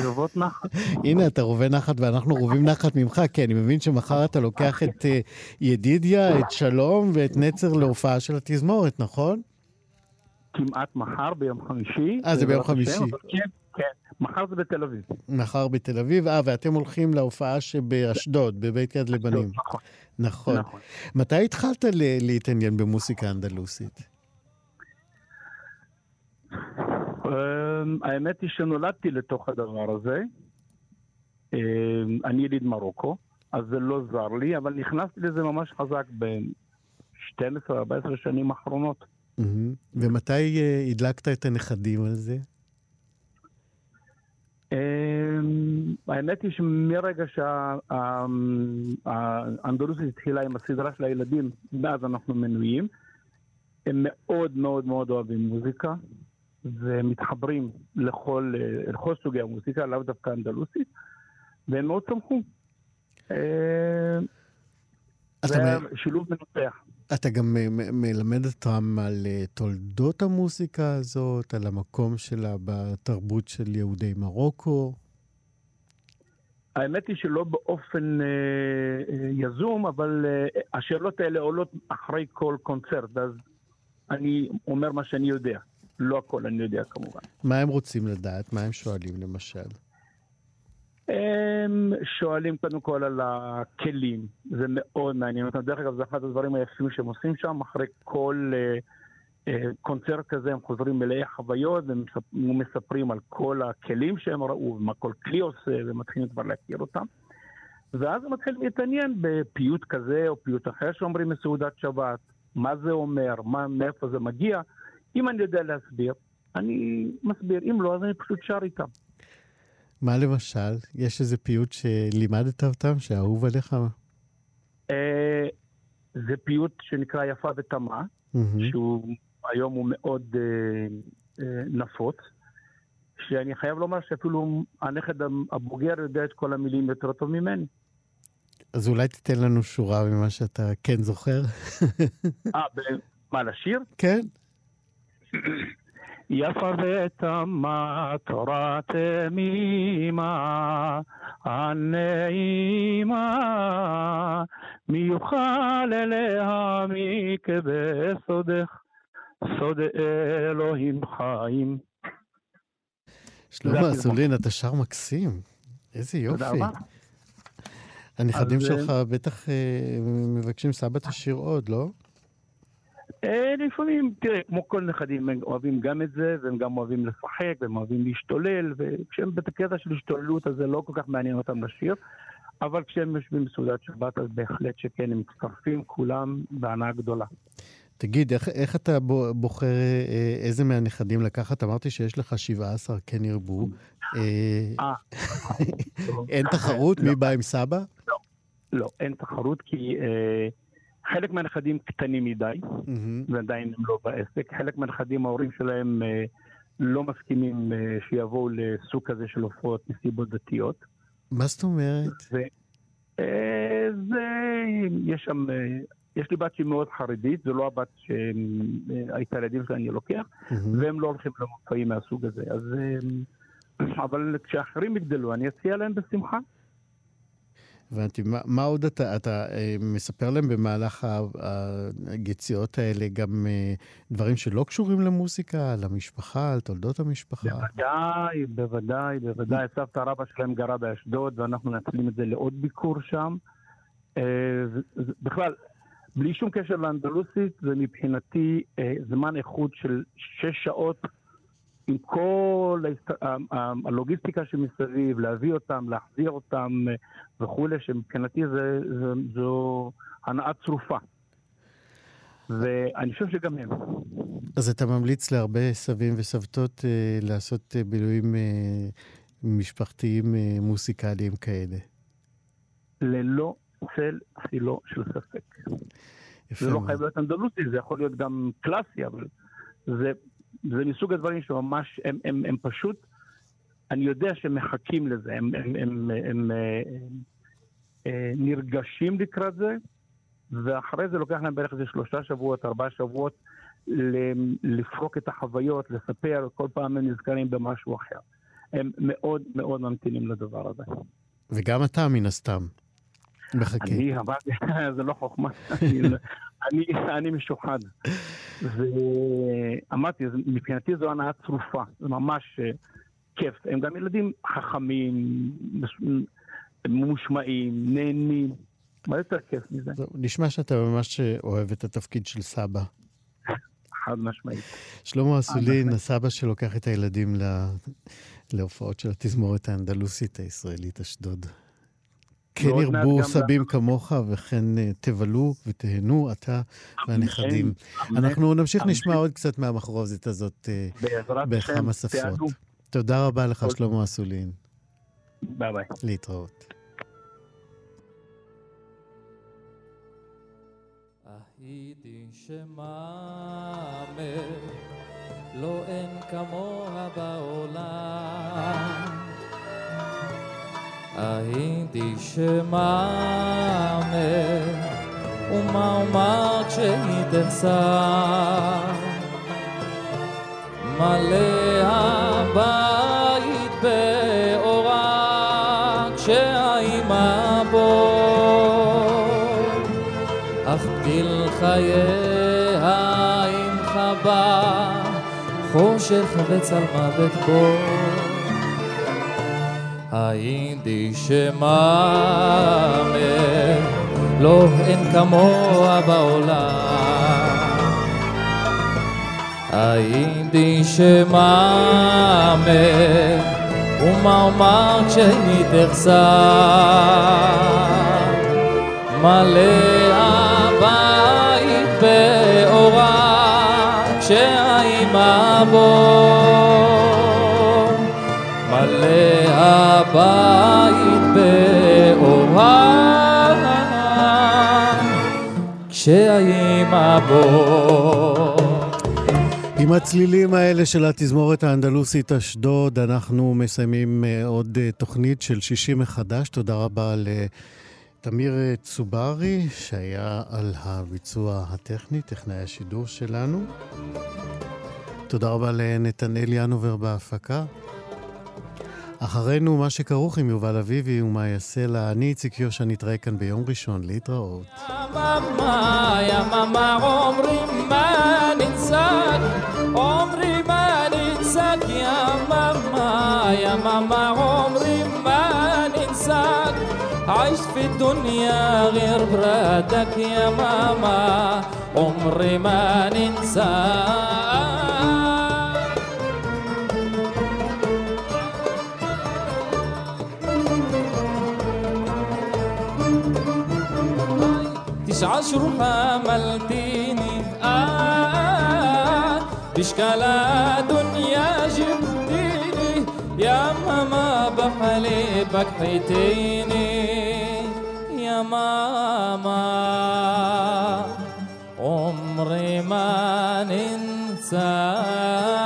לרבות נחת. הנה, אתה רובה נחת ואנחנו רובים נחת ממך, כי אני מבין שמחר אתה לוקח את אה, ידידיה, את שלום ואת נצר להופעה של התזמורת, נכון? כמעט מחר, ביום חמישי. אה, זה ביום חמישי. כן, מחר זה בתל אביב. מחר בתל אביב, אה, ואתם הולכים להופעה שבאשדוד, בבית יד לבנים. נכון. נכון. מתי התחלת להתעניין במוסיקה אנדלוסית? אמ, האמת היא שנולדתי לתוך הדבר הזה. אמ, אני יליד מרוקו, אז זה לא זר לי, אבל נכנסתי לזה ממש חזק ב-12-14 שנים האחרונות. ומתי אה, הדלקת את הנכדים על זה? אמ, האמת היא שמרגע שהאנדלוסית התחילה עם הסדרה של הילדים, מאז אנחנו מנויים. הם מאוד מאוד מאוד אוהבים מוזיקה. ומתחברים לכל, לכל סוגי המוזיקה, לאו דווקא אנדלוסית, והם מאוד צמחו. אה, זה היה שילוב מנותח. אתה גם מלמד אותם על אה, תולדות המוסיקה הזאת, על המקום שלה בתרבות של יהודי מרוקו? האמת היא שלא באופן אה, אה, יזום, אבל אה, השאלות האלה עולות אחרי כל קונצרט, אז אני אומר מה שאני יודע. לא הכל אני יודע כמובן. מה הם רוצים לדעת? מה הם שואלים למשל? הם שואלים קודם כל על הכלים, זה מאוד מעניין אותם. דרך אגב, זה אחד הדברים היפים שהם עושים שם, אחרי כל uh, uh, קונצרט כזה הם חוזרים מלאי חוויות ומספרים על כל הכלים שהם ראו, ומה כל כלי עושה, ומתחילים כבר להכיר אותם. ואז הם מתחילים להתעניין בפיוט כזה או פיוט אחר שאומרים מסעודת שבת, מה זה אומר, מה, מאיפה זה מגיע. אם אני יודע להסביר, אני מסביר, אם לא, אז אני פשוט שר איתם. מה למשל? יש איזה פיוט שלימדת אותם, שאהוב עליך? אה, זה פיוט שנקרא יפה ותמה, שהוא היום הוא מאוד אה, אה, נפוץ, שאני חייב לומר שאפילו הנכד הבוגר יודע את כל המילים יותר טוב ממני. אז אולי תיתן לנו שורה ממה שאתה כן זוכר. אה, מה, לשיר? כן. יפה ותמה תורה תמימה הנעימה מי יוכל אליה מכבסודך סוד אלוהים חיים. שלמה אסולין, אתה שר מקסים. איזה יופי. תודה רבה. הנכדים שלך בטח אה, מבקשים סבא תשאיר עוד, לא? אה, לפעמים, תראה, כמו כל נכדים, הם אוהבים גם את זה, והם גם אוהבים לשחק, והם אוהבים להשתולל, וכשהם בקטע של השתוללות, אז זה לא כל כך מעניין אותם לשיר. אבל כשהם יושבים בסעודת שבת, אז בהחלט שכן, הם מצטרפים כולם בהנאה גדולה. תגיד, איך, איך אתה בוחר אה, איזה מהנכדים לקחת? אמרתי שיש לך 17, כן ירבו. אה, אין תחרות? מי בא עם סבא? לא, לא, אין תחרות, כי... חלק מהנכדים קטנים מדי, mm-hmm. ועדיין הם לא בעסק. חלק מהנכדים, ההורים שלהם אה, לא מסכימים אה, שיבואו לסוג כזה של הופעות מסיבות דתיות. מה זאת אומרת? ו, אה, זה, יש שם, אה, יש לי בת שהיא מאוד חרדית, זו לא הבת שהייתה אה, ילדים שאני לוקח, mm-hmm. והם לא הולכים למופעים מהסוג הזה. אז, אה, אבל כשאחרים יגדלו, אני אציע להם בשמחה. הבנתי. מה, מה עוד אתה, אתה אה, מספר להם במהלך היציאות האלה גם אה, דברים שלא קשורים למוזיקה, על המשפחה, על תולדות המשפחה? בוודאי, בוודאי, בוודאי. סבתא רבא שלהם גרה באשדוד, ואנחנו מנצלים את זה לעוד ביקור שם. אה, בכלל, בלי שום קשר לאנדלוסית, זה מבחינתי זמן איכות של שש שעות עם כל הלוגיסטיקה שמסביב, להביא אותם, להחזיר אותם אה, וכולי, שמבחינתי זה, זה, זו הנאה צרופה. ואני חושב שגם הם. אז אתה ממליץ להרבה סבים וסבתות אה, לעשות אה, בילויים אה, משפחתיים אה, מוסיקליים כאלה. ללא צל צילו של ספק. זה לא. חייב להיות אנדלוסי, זה יכול להיות גם קלאסי, אבל זה, זה מסוג הדברים שממש, הם, הם, הם פשוט, אני יודע שהם מחכים לזה, הם, הם, הם, הם, הם, אה, אה, נרגשים לקראת זה, ואחרי זה לוקח להם בערך איזה שלושה שבועות, ארבעה שבועות, לפרוק את החוויות, לספר, כל פעם הם נזכרים במשהו אחר. הם מאוד מאוד ממתינים לדבר הזה. וגם אתה, מן הסתם, מחכה. אני אמרתי, זה לא חוכמה, אני, אני, אני משוחד. ואמרתי, מבחינתי זו הנאה צרופה, זה ממש אה, כיף. הם גם ילדים חכמים, ממושמעים, נהנים. מה יותר כיף מזה? נשמע שאתה ממש אה, אוהב את התפקיד של סבא. חד משמעית. שלמה אסולין, הסבא שלוקח את הילדים ל- להופעות של התזמורת האנדלוסית הישראלית אשדוד. כן ירבו סבים כמוך, וכן אה, תבלו ותהנו אתה והנכדים. אנחנו נמשיך. לשמוע עוד קצת מהמחרוזת הזאת אה, בכמה שפות. תודה רבה לך, שלמה אסולין. ביי ביי. להתראות. הייתי שמאמר, לא אין כמוה בעולם. הייתי שמאמר, ומה אומר כשהיא תחסר? מלא הבית באורה כשהאימה בו אך גיל חייה עם חבה חושך וצל מוות בו הייתי שמאמר לא אין כמוה בעולם. הייתי שמאמר ומה אומר כשהיא תחסר? מלא הבית באורה כשהאימה בו הבית באורה כשהאימה בו עם הצלילים האלה של התזמורת האנדלוסית אשדוד, אנחנו מסיימים אה, עוד אה, תוכנית של 60 מחדש. תודה רבה לתמיר אה, צוברי, שהיה על הביצוע הטכני, טכנאי השידור שלנו. תודה רבה לנתנאל ינובר בהפקה. אחרינו, מה שכרוך עם יובל אביבי ומה יעשה לה. אני איציק יושע, נתראה כאן ביום ראשון. להתראות. ماما يا ماما عمري ما ننساك عمري ما ننساك يا ماما يا ماما عمري ما ننساك عشت في الدنيا غير برادك يا ماما عمري ما ننساك تسعة شهور حملتيني آه بشكالة دنيا جبتيني يا ماما بحليبك حيتيني يا ماما عمري ما ننساك